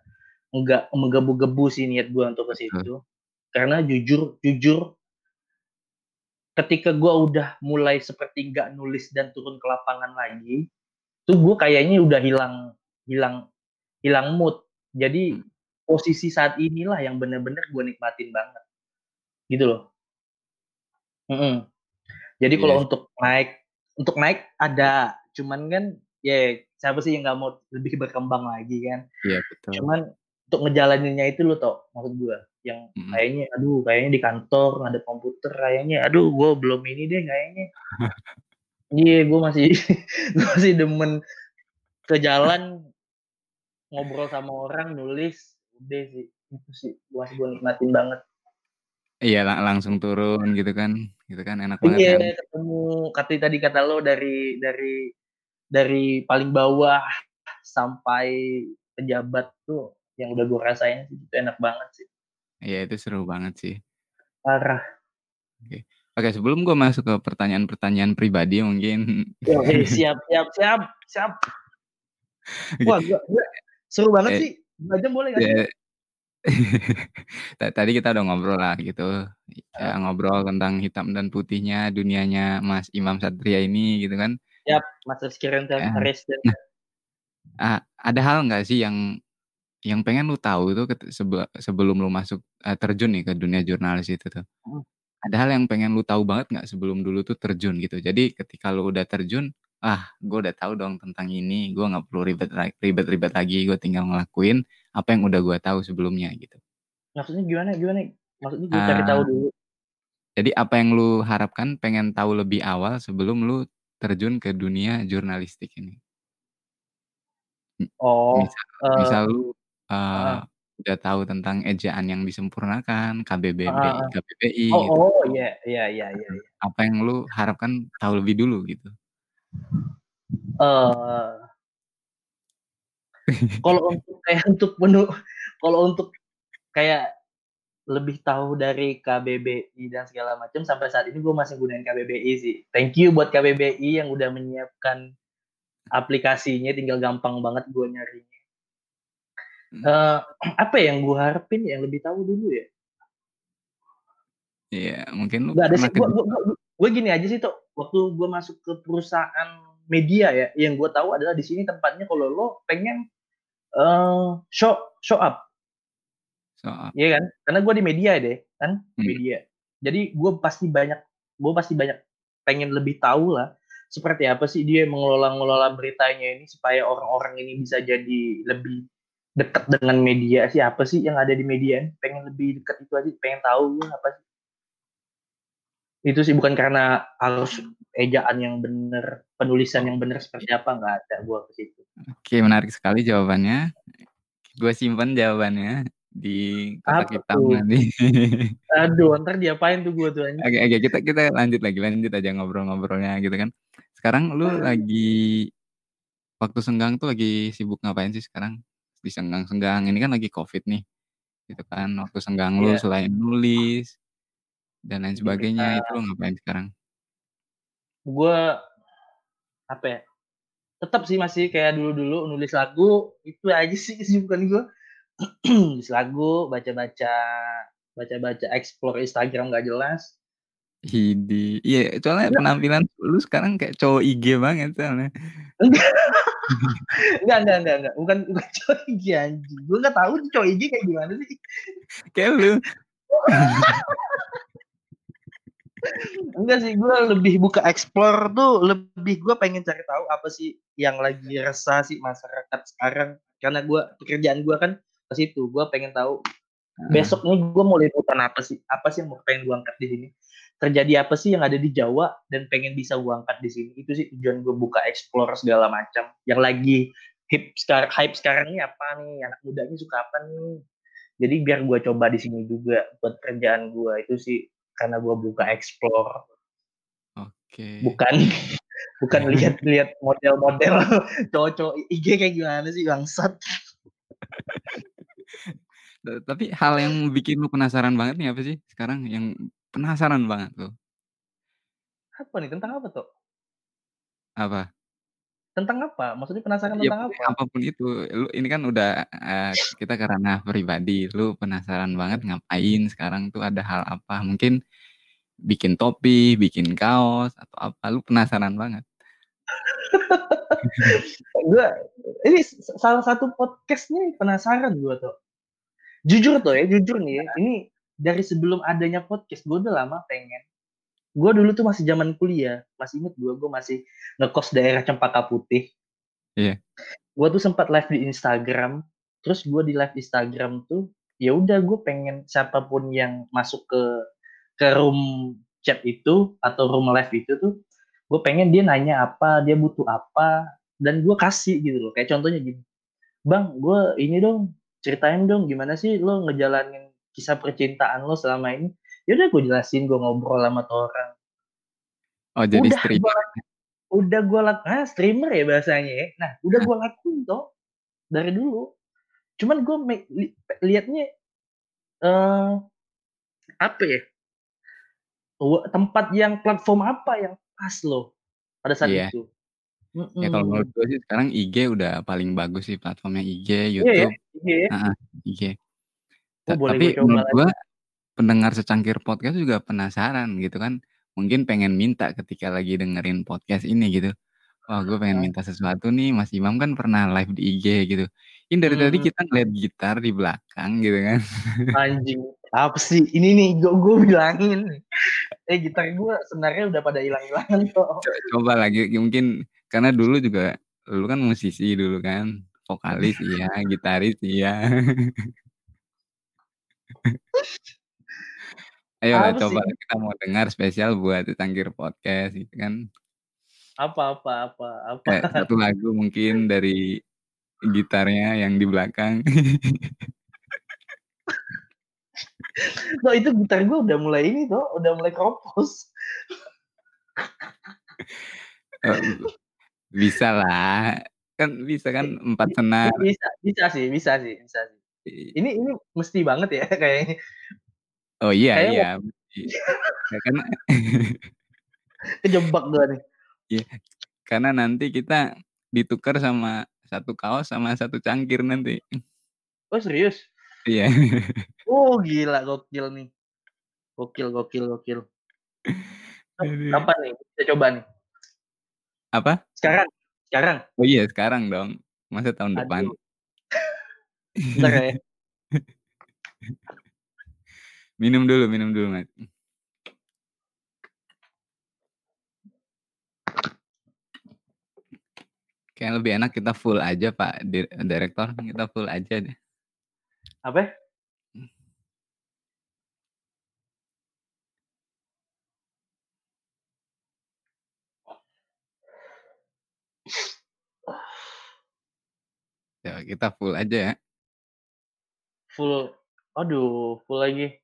nggak menggebu-gebu sih niat gua untuk ke situ. Karena jujur jujur ketika gue udah mulai seperti nggak nulis dan turun ke lapangan lagi, tuh gue kayaknya udah hilang hilang hilang mood. Jadi Hmm. posisi saat inilah yang bener-bener gue nikmatin banget. Gitu loh. Mhm. Jadi kalau Yes. untuk naik untuk naik ada, cuman kan ya siapa sih yang nggak mau lebih berkembang lagi kan. Iya, betul. Cuman untuk ngejalaninnya itu loh Tok, maksud gue, yang Mhm. kayaknya aduh kayaknya di kantor ngadep komputer kayaknya aduh gue belum ini deh kayaknya. (laughs) Iya, gue masih (laughs) gue masih demen ke jalan ngobrol sama orang, nulis, udah sih, itu sih masih gue nikmatin banget. Iya, la langsung turun gitu kan gitu kan, enak banget Iya, kan. ketemu kati tadi kata lo dari dari dari paling bawah sampai pejabat tuh yang udah gue rasain sih, itu enak banget sih. Iya, itu seru banget sih. Parah. Oke. Oke, sebelum gue masuk ke pertanyaan-pertanyaan pribadi mungkin Oke, siap siap siap siap. (laughs) Oke. Wah, gua gua seru banget Eh, sih. 2 jam boleh nggak sih? Ya (laughs) ta tadi kita udah ngobrol lah gitu, ya Heeh. ngobrol tentang hitam dan putihnya dunianya Mas Imam Satria ini gitu kan. Siap, Mas Rizky Renza Heeh. Harisdian. Nah, a ada hal nggak sih yang yang pengen lu tahu itu ket sebe sebelum lu masuk eee, terjun nih ke dunia jurnalis itu tuh? Mhm. Ada hal yang pengen lu tahu banget nggak sebelum dulu tuh terjun gitu? Jadi ketika lu udah terjun, "Ah, gue udah tahu dong tentang ini, gue nggak perlu ribet la ribet-ribet lagi, gue tinggal ngelakuin apa yang udah gue tahu sebelumnya," gitu. Maksudnya gimana gimana? Maksudnya gue cari tahu Eee, dulu? jadi apa yang lu harapkan pengen tahu lebih awal sebelum lu terjun ke dunia jurnalistik ini? Oh, misal misal eee lu, eee, heeh. udah tahu tentang ejaan yang disempurnakan, KBBB heeh. KBBI Oh gitu. oh, iya iya iya iya iya. apa yang lu harapkan tahu lebih dulu gitu? Eee Kalau untuk kayak untuk menu kalau untuk kayak lebih tahu dari KBBI dan segala macam, sampai saat ini gue masih gunain KBBI sih. Thank you buat KBBI yang udah menyiapkan aplikasinya, tinggal gampang banget gue nyarinya. Mhm. Eee, apa ya yang gue harapin yang lebih tahu dulu ya? Iya, mungkin lu Nggak ada sih, ke gue gue gue gue gini aja sih Tok, waktu gue masuk ke perusahaan media ya, yang gue tahu adalah di sini tempatnya kalau lo pengen, eee, show show up. Iya kan? Karena gue di media deh, kan, Mmm. media. Jadi gue pasti banyak gue pasti banyak pengen lebih tahu lah, seperti apa sih dia mengelola-ngelola beritanya ini supaya orang-orang ini bisa jadi lebih dekat dengan media, siapa sih yang ada di media, pengen lebih dekat itu aja, pengen tahu apa sih. Itu sih, bukan karena harus ejaan yang bener, penulisan yang bener seperti apa, nggak ada gue ke situ. Oke, menarik sekali jawabannya. Gue simpen jawabannya di kotak hitam tuh? nanti. (laughs) Aduh, entar diapain tuh gue tuh? Oke oke, kita kita lanjut lagi, lanjut aja ngobrol-ngobrolnya gitu kan. Sekarang lu lagi waktu senggang tuh lagi sibuk ngapain sih sekarang? Di senggang-senggang ini kan lagi Covid nih, gitu kan. Waktu senggang lu Iya. selain nulis dan lain sebagainya, itu lu Aktivitas. ngapain sekarang? Gue, apa ya, tetep sih masih kayak dulu-dulu nulis lagu, itu aja sih kesibukan gue. (clears throat) Nulis lagu, baca-baca baca-baca explore Instagram nggak jelas. Idih, iya soalnya Enggak. penampilan lu sekarang kayak cowok IG banget soalnya. (laughs) Enggak. Enggak enggak enggak bukan bukan cowok IG anjing, gue nggak tahu tuh cowok IG kayak gimana sih. Kayak lu. (laughs) Enggak sih, gue lebih buka explore tuh, lebih gue pengen cari tahu apa sih yang lagi resah sih masyarakat sekarang. Karena gue pekerjaan gue kan ke situ, gue pengen tahu Heeh. besok nih gue mau liputan apa sih, apa sih yang mau pengen gue angkat di sini. Terjadi apa sih yang ada di Jawa dan pengen bisa gue angkat di sini. Itu sih tujuan gue buka explore segala macam. Yang lagi hip sekar hype sekarang ini apa nih, anak mudanya suka apa nih. Jadi biar gue coba di sini juga buat kerjaan gue, itu sih karena gue buka explore. Oke. Bukan (laughs) bukan lihat-lihat model-model (laughs) cowok-cowok IG kayak gimana sih bangsat. Eee, (laughs) tapi hal yang bikin lu penasaran banget nih apa sih sekarang, yang penasaran banget tuh? Apa nih, tentang apa, Tok? Apa? Tentang apa? Maksudnya penasaran Ya tentang apa? apa pun itu, lu ini kan udah, eee, kita ke ranah pribadi, lu penasaran banget ngapain sekarang tuh, ada hal apa, mungkin bikin topi, bikin kaos atau apa? Lu penasaran banget. (laughs) gue ini salah satu podcast nih penasaran gue tuh. Jujur tuh ya, jujur nih ya, ini dari sebelum adanya podcast gue udah lama pengen. Gue dulu tuh masih zaman kuliah, masih inget gue, gue masih ngekos daerah Cempaka Putih. Iya. Gue tuh sempat live di Instagram, terus gue di live Instagram tuh ya udah gue pengen siapa pun yang masuk ke ke room chat itu atau room live itu tuh gue pengen dia nanya apa dia butuh apa dan gue kasih gitu loh kayak contohnya gini bang gue ini dong ceritain dong gimana sih lo ngejalanin kisah percintaan lo selama ini ya udah gue jelasin gue ngobrol sama tuh orang Oh jadi udah streamer. udah gue lakukan nah, streamer ya bahasanya ya. nah udah gue lakuin toh dari dulu cuman gue li liatnya eh apa ya tempat yang platform apa yang pas lo pada saat Iya. itu Ya kalau menurut gue sih sekarang IG udah paling bagus sih platformnya IG, Iya ya, YouTube. iya ya. Heeh, IG. Oh Ta boleh tapi gue menurut gue pendengar secangkir podcast juga penasaran gitu kan. Mungkin pengen minta ketika lagi dengerin podcast ini gitu. Wah gue pengen Heeh. minta sesuatu nih, Mas Imam kan pernah live di IG gitu. Ini dari tadi Mhm. kita ngeliat gitar di belakang gitu kan. Anjing, apa sih? Ini nih gue gue bilangin. Eh gitar gue sebenarnya udah pada hilang-hilangan kok. Co coba lagi mungkin karena dulu juga lu kan musisi dulu kan, vokalis iya, gitaris iya. (laughs) Ayolah Apa coba sih? kita mau dengar spesial buat secangkir podcast gitu kan. Apa apa apa apa? Kayak satu (laughs) lagu mungkin dari gitarnya yang di belakang. (laughs) Loh itu gitar gue udah mulai ini toh, udah mulai keropos. (laughs) Eee, bisalah, kan bisa kan 4 Bi senar. bisa bisa sih bisa sih bisa sih. Ini ini mesti banget ya kayaknya. Oh iya Kayaknya iya, mau. Ya kan (laughs) Kejebak gue nih. Iya, karena nanti kita ditukar sama 1 kaos sama 1 cangkir nanti. Oh serius? Iya. Oh gila gokil nih. Gokil gokil gokil. Aduh. kapan nih kita coba nih? Apa? Sekarang sekarang? Oh iya sekarang dong, masa tahun depan? Aduh. Bentar ya. (laughs) Minum dulu minum dulu, Mas. Kayaknya lebih enak kita full aja Pak dir direktur, kita full aja deh. Apa? Ya kita full aja ya. Full aduh full lagi.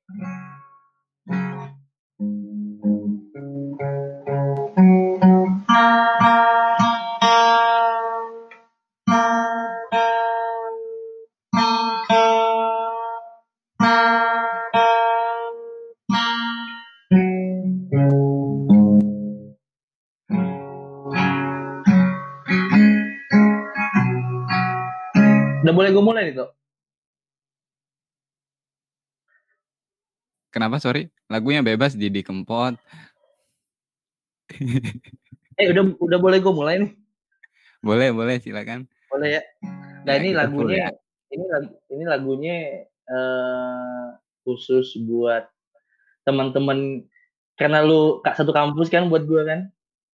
Udah boleh gue mulai nih? Kenapa sorry? Lagunya bebas Didi Kempot. Eh udah udah boleh gue mulai nih? Boleh boleh silakan. Boleh ya? Nah Ya ini lagunya ya. ini lag ini lagunya, eee, khusus buat teman-teman karena lu Kak, satu kampus kan buat gue kan.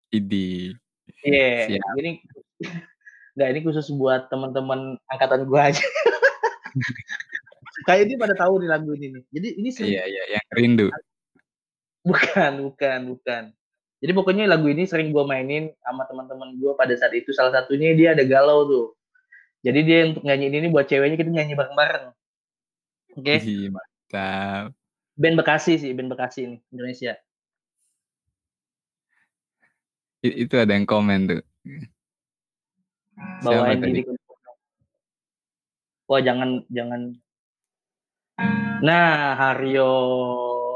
Idih. Iya, Siap. ini (laughs) enggak ini khusus buat teman-teman angkatan gue aja. (laughs) Kayaknya pada tahu nih lagu ini nih. Jadi ini sering Iya iya, yang rindu. Bukan bukan bukan. Jadi pokoknya lagu ini sering gue mainin sama teman-teman gue pada saat itu, salah satunya dia ada galau tuh. Jadi dia untuk nyanyiin ini buat ceweknya kita nyanyi bareng-bareng. Oke? Ih, mantap. Band Bekasi sih, band Bekasi nih, Indonesia. I itu ada yang komen tuh. Bawain diri ke Wah jangan jangan Nah, Hario,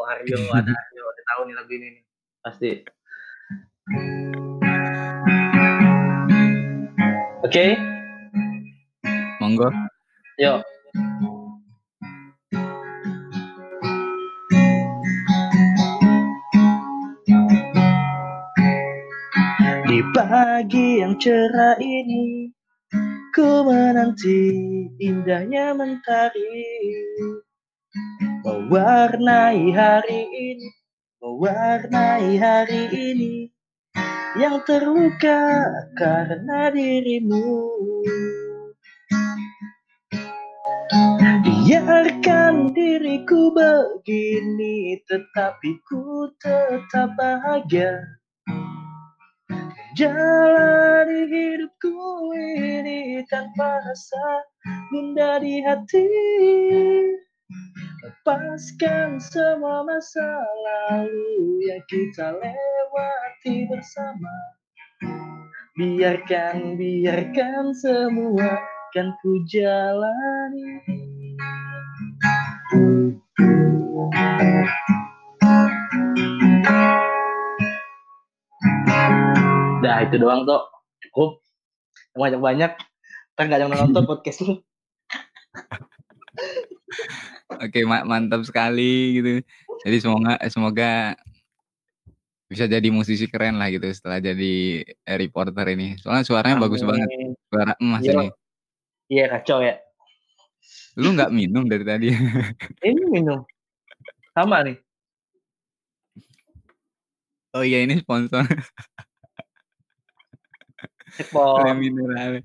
Hario (laughs) ada Hario, ada tahu nih lagu ini nih. Pasti. Oke. Okay. Monggo. yo Di pagi yang cerah ini Ku menanti indahnya mentari Mewarnai hari ini Mewarnai hari ini Yang terluka karena dirimu. Biarkan diriku begini Tetapi ku tetap bahagia. Jalani hidupku ini tanpa rasa bunda di hati Lepaskan semua masa lalu yang kita lewati bersama. Biarkan, biarkan semua kan ku jalani. Nah itu doang tuh cukup. Banyak banyak kan gak ada yang nonton (laughs) podcast lu Oke, ma mantap sekali gitu. Jadi semoga semoga bisa jadi musisi keren lah gitu setelah jadi eh, reporter ini. Soalnya suaranya bagus banget. Suara emas Iya. ini. Iya kacau ya. Lu nggak minum dari tadi? (laughs) Ini minum. Sama nih. Oh iya ini sponsor. Le Mineral.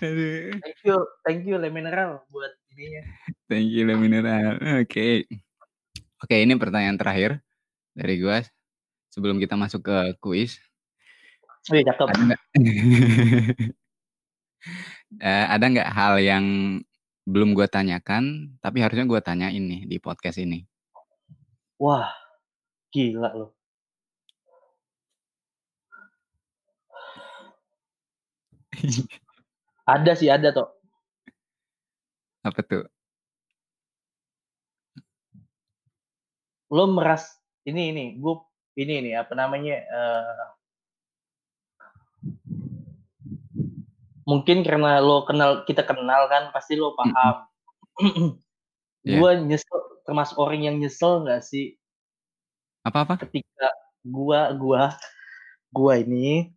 Aduh. Thank you, thank you Le Mineral buat ininya. Thank you Le Mineral. Oke. Oke, ini pertanyaan terakhir dari gua sebelum kita masuk ke kuis. Wih, cakep. Ada nggak? (laughs) Eh, ada nggak hal yang belum gua tanyakan, tapi harusnya gua tanyain nih di podcast ini? Wah, gila loh. (laughs) Ada sih, ada toh. Apa tuh? Lo meras ini ini, gue ini nih apa namanya? eh, mungkin karena lo kenal kita kenal kan, pasti lo paham. (clears throat) Iya. Gue nyesel, termasuk orang yang nyesel nggak sih Apa-apa? ketika gua gua gua ini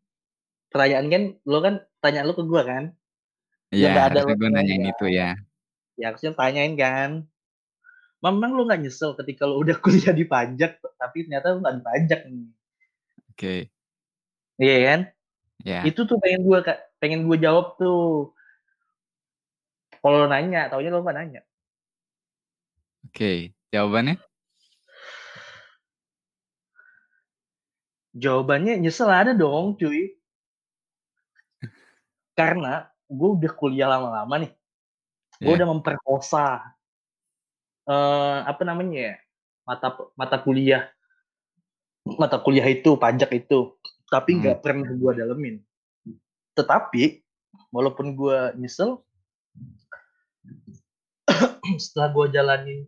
pertanyaan kan lo kan tanya lo ke gua kan Iya, nggak ada lo tanyain nanyain kan. itu ya. Ya harusnya tanyain kan memang lo nggak nyesel ketika lo udah (laughs) kuliah di pajak tapi ternyata lo nggak di pajak nih Oke. iya kan Ya. itu tuh pengen Kak, pengen gua jawab tuh kalau nanya taunya lo nggak nanya Oke. Jawabannya? jawabannya nyesel ada dong cuy (laughs) karena gue udah kuliah lama-lama nih gue Iya. udah memperkosa eh apa namanya ya mata mata kuliah mata kuliah itu pajak itu tapi Hmm. nggak pernah gue dalemin tetapi walaupun gue nyesel (clears throat) setelah gue jalanin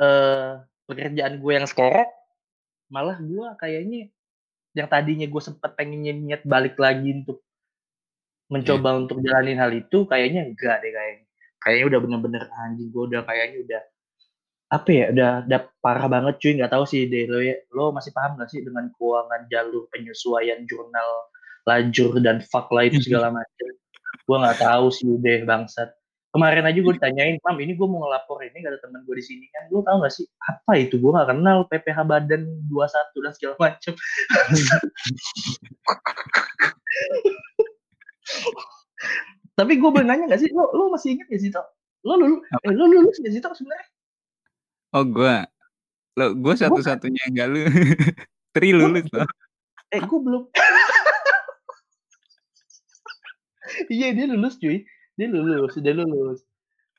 eh pekerjaan gue yang sekarang malah gue kayaknya yang tadinya gue sempat pengennya niat balik lagi untuk mencoba untuk jalanin hal itu kayaknya enggak deh kayaknya kayaknya udah bener-bener anjing gue udah kayaknya udah apa ya udah udah parah banget cuy. Nggak tahu sih deh. Lo ya lo masih paham gak sih dengan keuangan jalur penyesuaian jurnal lajur dan fakla itu segala macam gue nggak tahu sih deh bangsat. Kemarin aja gue ditanyain mam ini gue mau ngelapor ini gak ada teman gue di sini kan? Gue tahu gak sih apa itu? Gue nggak kenal PPH badan 21 dan segala macam (laughs) tapi gue boleh nanya gak sih? Lo lo masih inget gak sih tok? Lo lulus eh, lo lulus gak sih tok sebenarnya? Oh, gua. Lo gua satu-satunya yang enggak lu. (laughs) Tri lulus loh. eh gue belum. (laughs) Iya dia lulus cuy. Dia lulus dia lulus.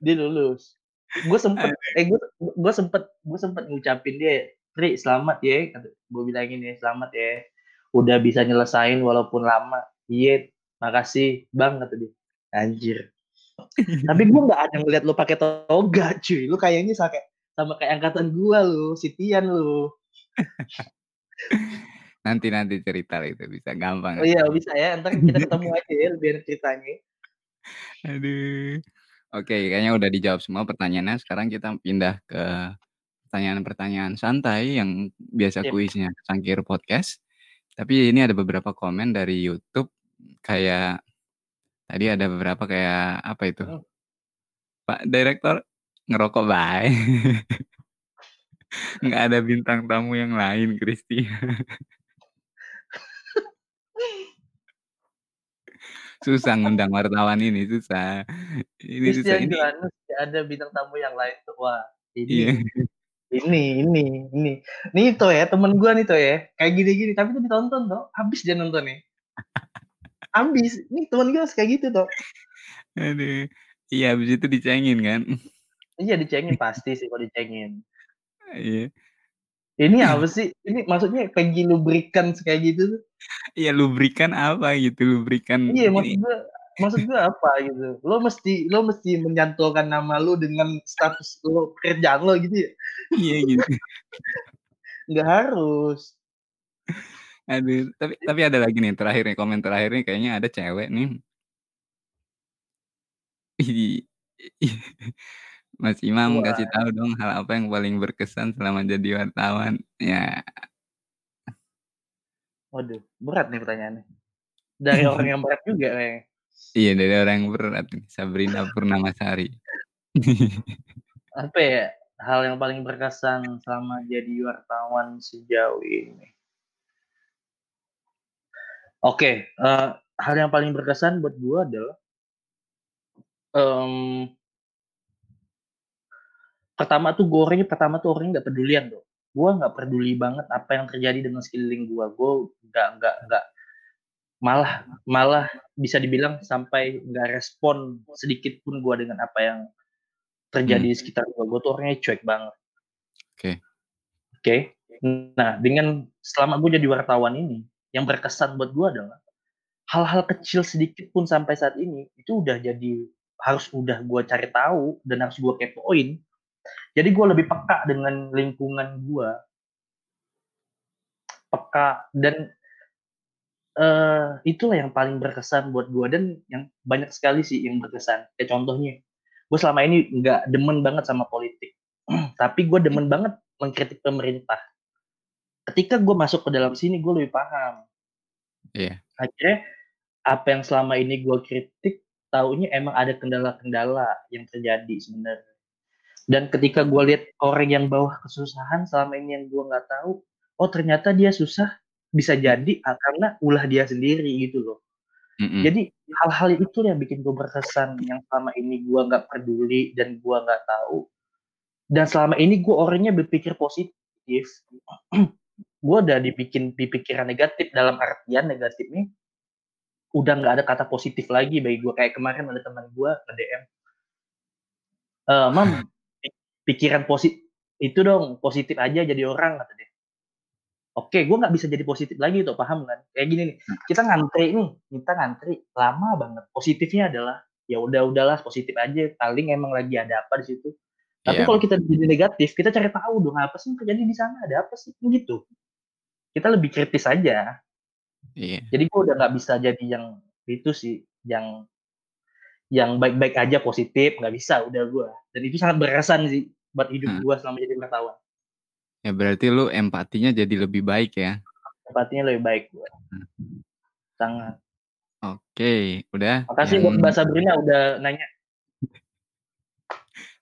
Dia lulus. Gue sempet eh gue gue sempet gue sempet ngucapin dia Tri selamat ya gue bilangin ya selamat ya. Udah bisa nyelesain walaupun lama. Iya makasih bang kata dia anjir (laughs) tapi gue nggak ada ngeliat lu pakai toga cuy lu kayaknya sama kayak sama kayak angkatan gua lu Sitian lu (laughs) Nanti nanti cerita itu bisa gampang. oh iya bisa ya ntar kita ketemu aja ya biar ceritanya (laughs) Aduh. Oke, kayaknya udah dijawab semua pertanyaannya. Sekarang kita pindah ke pertanyaan-pertanyaan santai yang biasa Sip. kuisnya Sangkir Podcast. Tapi ini ada beberapa komen dari YouTube kayak tadi ada beberapa kayak apa itu? Hmm. Pak Direktur ngerokok bae. (laughs) Nggak ada bintang tamu yang lain, Kristi. (laughs) susah ngundang wartawan ini, susah. Ini susah Christian ini Johannes nggak ada bintang tamu yang lain tuh. Wah, ini ini ini ini. Nih tuh ya, temen gua nih tuh ya, kayak gini-gini tapi tuh ditonton tuh, habis dia nontonnya. Habis. Nih temen gua kayak gitu tuh. Aduh. Iya, habis itu dicengin kan? Iya, dicengin pasti sih kalau dicengin. Iya. Ini apa sih? Ini maksudnya Peggy Lubricants kayak gitu tuh. Iya, lubrikan apa gitu, lubrikan Iya, maksud gua maksud gua apa gitu. Lo mesti lo mesti menyantulkan nama lo dengan status lo kerjaan lo gitu ya. Iya gitu. Nggak harus. Aduh, tapi tapi ada lagi nih terakhir nih, komen terakhir nih kayaknya ada cewek nih. Ih, Mas Imam Wah. kasih tahu dong hal apa yang paling berkesan selama jadi wartawan? Ya. Waduh, berat nih pertanyaannya. Dari orang yang berat juga kayaknya. Iya, dari orang yang berat nih, Sabrina Purnamasari. Apa ya, hal yang paling berkesan selama jadi wartawan sejauh ini? Oke, eee, hal yang paling berkesan buat gua adalah mmm pertama tuh orangnya pertama tuh orangnya nggak pedulian tuh. Gua nggak peduli banget apa yang terjadi dengan sekeliling gua. Gua nggak nggak nggak malah malah bisa dibilang sampai nggak respon sedikit pun gua dengan apa yang terjadi Hmm. di sekitar gua. Gua tuh orangnya cuek banget. Oke. Oke. Nah, dengan selama gua jadi wartawan ini, yang berkesan buat gua adalah hal-hal kecil sedikit pun sampai saat ini, itu udah jadi harus udah gua cari tahu dan harus gua kepoin. Jadi gua lebih peka dengan lingkungan gua. Peka dan eee, itulah yang paling berkesan buat gua dan yang banyak sekali sih yang berkesan. Kayak contohnya, gua selama ini nggak demen banget sama politik, (clears throat) tapi gua demen banget mengkritik pemerintah. Ketika gua masuk ke dalam sini, gua lebih paham. Iya. Akhirnya, apa yang selama ini gua kritik, taunya emang ada kendala-kendala yang terjadi sebenarnya. Dan ketika gua lihat orang yang bawah kesusahan selama ini yang gua nggak tahu, oh ternyata dia susah, bisa jadi ah, karena ulah dia sendiri gitu loh. Mhm. Jadi hal-hal itu yang bikin gua berkesan, yang selama ini gua nggak peduli dan gua nggak tahu. Dan selama ini gua orangnya berpikir positif. (clears throat) Gua udah dibikin di pikiran negatif, dalam artian negatifnya udah nggak ada kata positif lagi bagi gua. Kayak kemarin ada teman gua nge-DM eee, "Mam, pi pikiran posi itu dong, positif aja jadi orang," kata dia. Oke, gua nggak bisa jadi positif lagi tuh, paham kan? Kayak gini nih, Hmm. kita ngantri nih, kita ngantri lama banget. Positifnya adalah, ya udah udahlah positif aja, paling emang lagi ada apa di situ. Tapi Iya. kalau kita jadi negatif, kita cari tahu dong, apa sih yang terjadi di sana, ada apa sih, gitu. Kita lebih kritis aja. Iya. Jadi gua udah nggak bisa jadi yang itu sih, yang yang baik-baik aja positif, nggak bisa udah gua. Dan itu sangat berkesan sih buat hidup Heeh. gua selama jadi wartawan. Ya berarti lu empatinya jadi lebih baik ya? Empatinya lebih baik gua. Hmm. Sangat. Oke, udah Makasih yang buat Mbak Sabrina udah nanya.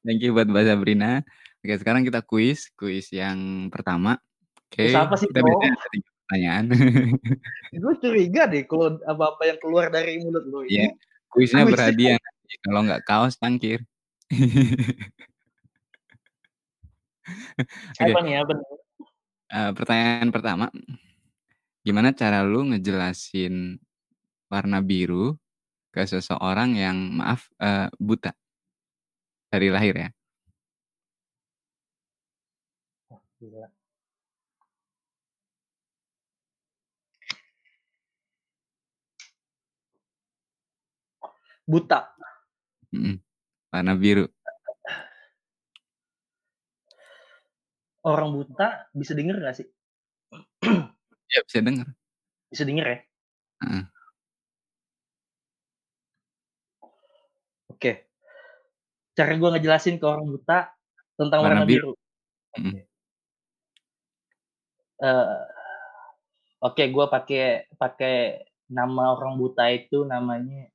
Thank you buat Mbak Sabrina. Oke, sekarang kita kuis, kuis yang pertama. Kuis Oke, apa sih, kita Bro? biasanya ada 3 pertanyaan. (laughs) Gua curiga deh kalau apa-apa yang keluar dari mulut lu Iya, ini kuisnya kuisnya berhadiah kalau nggak kaos cangkir. (laughs) Oke. Apa nih apa nih? Eee, pertanyaan pertama, gimana cara lu ngejelasin warna biru ke seseorang yang maaf, eee, buta? Dari lahir ya? Gila. Buta. Mhm, warna biru. Orang buta bisa denger nggak sih? Iya, (clears throat) bisa denger. Bisa denger ya? Heeh. Oke. Cara gua ngejelasin ke orang buta tentang Warna warna biru. biru. Oke. Oke, gue pakai pakai nama orang buta itu namanya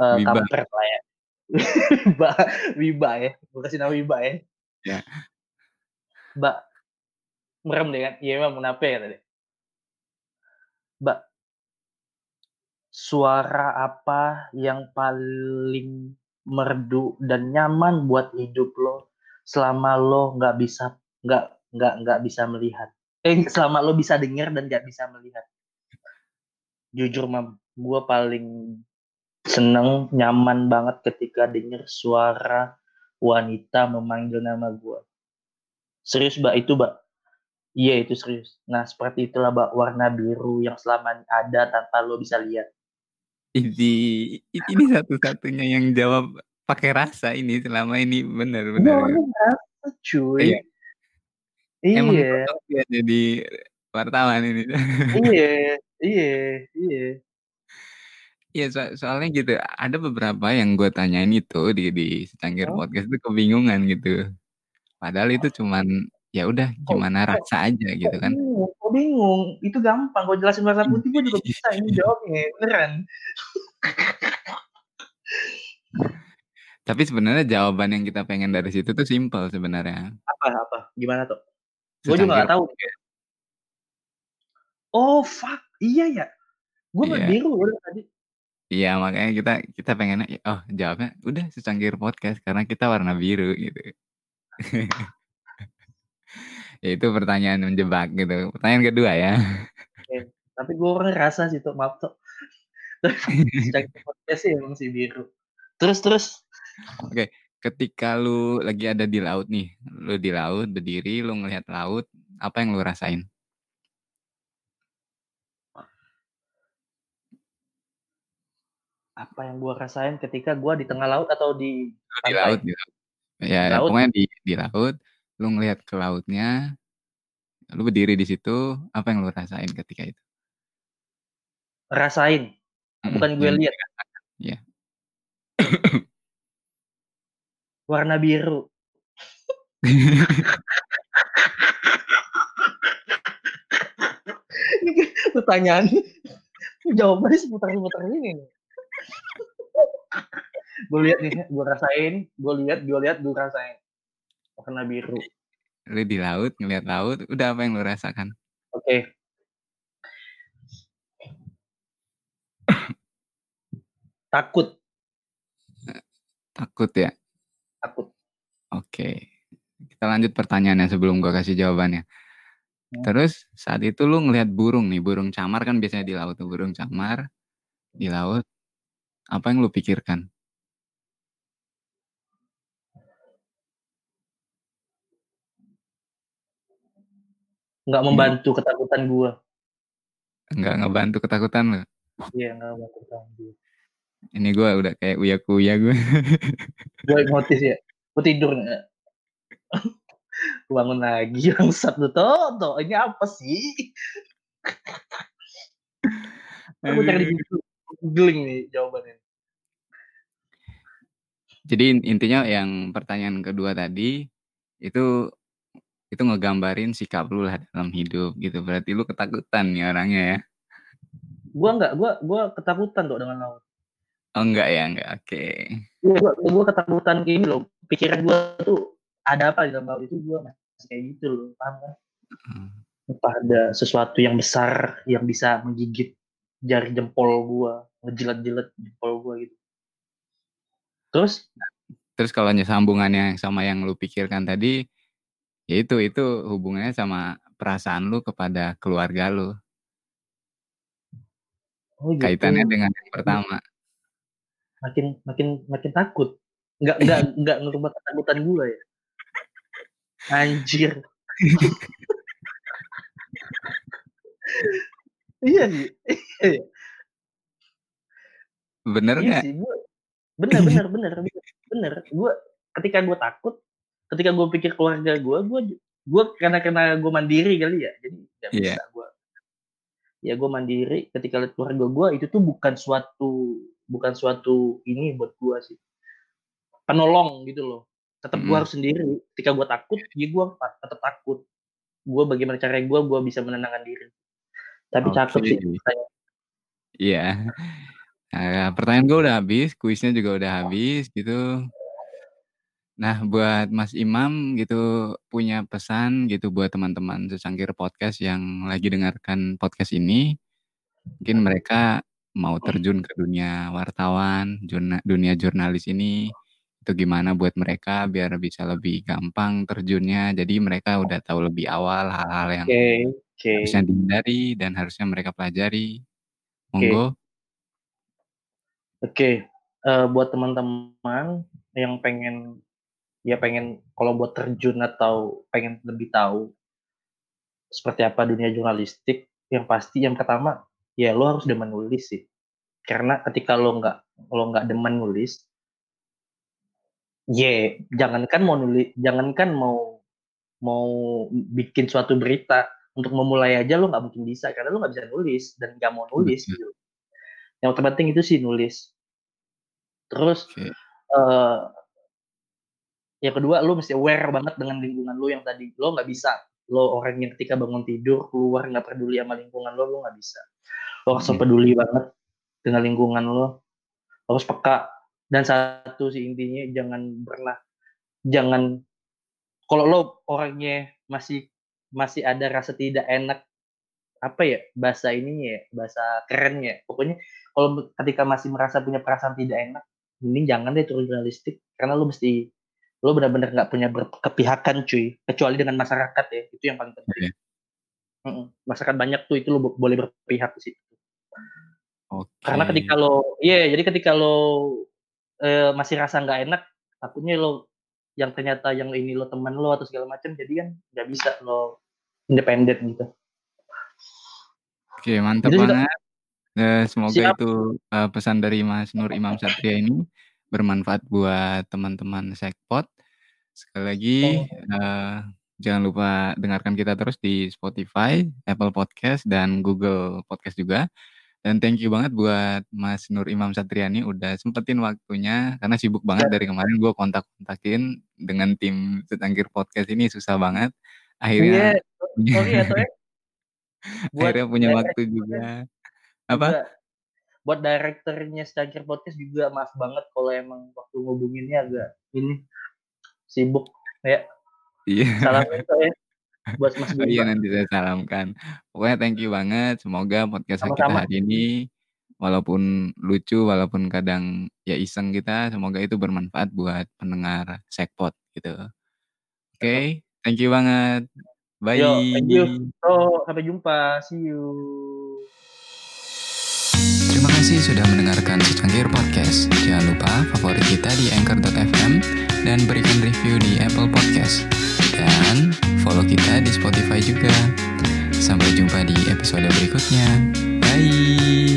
uh, Wiba. kampret lah ya. (laughs) Wiba, Wiba ya. Gue kasih nama Wiba ya. Ya. Mbak, merem deh kan? Iya emang kenapa ya tadi? Mbak, suara apa yang paling merdu dan nyaman buat hidup lo selama lo nggak bisa nggak nggak nggak bisa melihat eh (laughs) selama lo bisa dengar dan nggak bisa melihat jujur mam gue paling seneng nyaman banget ketika denger suara wanita memanggil nama gue serius mbak itu mbak iya itu serius nah seperti itulah mbak warna biru yang selama ada tanpa lo bisa lihat ini ini satu-satunya yang jawab pakai rasa ini selama ini benar Iya, benar. ini rasa cuy. Iya. Emang Iya, cocok ya jadi wartawan ini. iya, iya, iya. Iya so soalnya gitu ada beberapa yang gue tanyain itu di di secangkir Oh. podcast itu kebingungan gitu. Padahal itu cuman ya udah Kok gimana kok rasa aja gitu kok kan. bingung kok bingung? Itu gampang kalo jelasin warna putih gue juga bisa ini jawabnya, beneran. Tapi sebenarnya jawaban yang kita pengen dari situ tuh simpel sebenarnya. Apa apa? Gimana tuh? Gue juga Secangkir nggak tahu. podcast. Oh fuck, iya ya. Gue Iya. yeah. biru loh tadi. Iya makanya kita kita pengennya oh jawabnya udah secangkir podcast karena kita warna biru gitu. (laughs) ya itu pertanyaan menjebak gitu. Pertanyaan kedua ya. Oke, tapi gue orang rasa sih tuh maaf tuh. (laughs) secangkir podcast sih emang si biru. Terus terus. Oke, ketika lu lagi ada di laut nih, lu di laut berdiri, lu ngelihat laut, apa yang lu rasain? Apa yang gue rasain ketika gue di tengah laut atau di di laut, di laut. Ya, Di laut. pokoknya di di laut, lu ngelihat ke lautnya, lu berdiri di situ, apa yang lu rasain ketika itu? Rasain, bukan gue lihat. (coughs) iya. (coughs) Warna biru. (coughs) Pertanyaan jawabannya seputar-seputar ini nih. Gue lihat nih, gue rasain, gue lihat, gue lihat, gue rasain. Warna biru. Lu di laut, ngelihat laut, udah apa yang lu rasakan? Oke. (coughs) Takut. Takut ya? Takut. Oke. Kita lanjut pertanyaannya sebelum gua kasih jawabannya. Hmm. Terus saat itu lu ngelihat burung nih, burung camar kan biasanya di laut tuh, burung camar di laut. Apa yang lu pikirkan? Nggak Ini membantu ketakutan gue. Enggak ngebantu ketakutan lu? Iya, nggak membantu ketakutan gue. Ini gua udah kayak uya-kuya gue. Gue hipnotis ya. Gue tidur nggak? Bangun lagi, (laughs) bangsat lu Toto. Ini apa sih? Aku cari di Aduh. Googling nih jawabannya. Jadi intinya yang pertanyaan kedua tadi itu itu ngegambarin sikap lu lah dalam hidup gitu. Berarti lu ketakutan nih orangnya ya? Gua nggak, gua gua ketakutan tuh dengan laut. Oh enggak ya, enggak. Oke. Gua, gua, gua ketakutan kayak ini loh. Pikiran gua tuh ada apa di dalam laut itu gua masih kayak gitu loh, paham kan? Hmm. Apa ada sesuatu yang besar yang bisa menggigit jari jempol gua, ngejilat-jilat jempol gua gitu. Terus? Terus kalau sambungannya sama yang lu pikirkan tadi, ya itu itu hubungannya sama perasaan lu kepada keluarga lu. Oh gitu. Kaitannya dengan yang pertama. Makin makin makin takut. Nggak nggak (laughs) nggak ngerubah ketakutan gua ya. Anjir. (laughs) Iya sih. (laughs) Iya. Bener Iya nggak? sih, gua bener bener (laughs) bener bener bener. Gua ketika gua takut, ketika gua pikir keluarga gua, gua gua karena karena gua mandiri kali ya, jadi nggak Iya. bisa gua ya gua mandiri ketika lihat keluarga gua itu tuh bukan suatu bukan suatu ini buat gua sih. Penolong gitu loh. Tetap Mhm. gua harus sendiri. Ketika gua takut, ya gua tetap takut. Gua bagaimana caranya gua, gua bisa menenangkan diri. Tapi cakep Oke. sih. Iya. Nah, pertanyaan gue udah habis, kuisnya juga udah habis gitu. Nah, buat Mas Imam gitu punya pesan gitu buat teman-teman secangkir podcast yang lagi dengarkan podcast ini. Mungkin mereka mau terjun ke dunia wartawan, jurna, dunia jurnalis ini. Itu gimana buat mereka biar bisa lebih gampang terjunnya. Jadi mereka udah tahu lebih awal hal-hal yang Oke, oke. harusnya dihindari dan harusnya mereka pelajari. Oke. Monggo. Oke, eh, buat teman-teman yang pengen ya pengen kalau buat terjun atau pengen lebih tahu seperti apa dunia jurnalistik, yang pasti yang pertama ya lo harus demen nulis sih. Karena ketika lo nggak lo nggak demen nulis, ya jangankan mau nulis, jangankan mau mau bikin suatu berita untuk memulai aja lo nggak mungkin bisa karena lo nggak bisa nulis dan nggak mau nulis gitu. Yang terpenting itu sih nulis. Terus Oke. eh yang kedua lo mesti aware banget dengan lingkungan lo yang tadi lo nggak bisa lo orang yang ketika bangun tidur keluar nggak peduli sama lingkungan lo lo nggak bisa lo harus Hmm. peduli banget dengan lingkungan lo lo harus peka dan satu sih intinya jangan pernah jangan kalau lo orangnya masih masih ada rasa tidak enak apa ya bahasa ini ya bahasa kerennya pokoknya kalau ketika masih merasa punya perasaan tidak enak mending jangan deh turun jurnalistik karena lo mesti lo benar-benar nggak punya berkepihakan cuy kecuali dengan masyarakat ya itu yang paling penting Oke. Mm-mm. masyarakat banyak tuh itu lo bo- boleh berpihak di situ Oke. karena ketika lo iya jadi ketika lo eh, masih rasa nggak enak takutnya lo yang ternyata yang ini lo teman lo atau segala macam jadi kan nggak bisa lo independen gitu Oke, mantap Itu banget. Eh, semoga Siap. itu eh, pesan dari Mas Nur Imam Satria ini bermanfaat buat teman-teman Sekpot. Sekali lagi eh, jangan lupa dengarkan kita terus di Spotify, Apple Podcast dan Google Podcast juga. Dan thank you banget buat Mas Nur Imam Satriani udah sempetin waktunya karena sibuk banget dari kemarin gue kontak-kontakin dengan tim Secangkir Podcast ini susah banget. Akhirnya Iya, (laughs) sorry ya. Buat akhirnya punya waktu juga. Apa? juga buat direkturnya Stagger Podcast juga maaf banget kalau emang waktu ngubunginnya agak ini sibuk ya Iya. salam itu ya buat Mas Oh (laughs) iya Bima nanti saya salamkan. Pokoknya thank you banget. Semoga podcast kita Sama-sama. hari ini walaupun lucu, walaupun kadang ya iseng kita, semoga itu bermanfaat buat pendengar Sekpot gitu. Oke, thank you banget. Bye. Yo, thank you. so sampai jumpa see you Terima kasih sudah mendengarkan Secangkir Podcast. Jangan lupa favorit kita di Anchor.fm dan berikan review di Apple Podcast. Dan follow kita di Spotify juga. Sampai jumpa di episode berikutnya. Bye.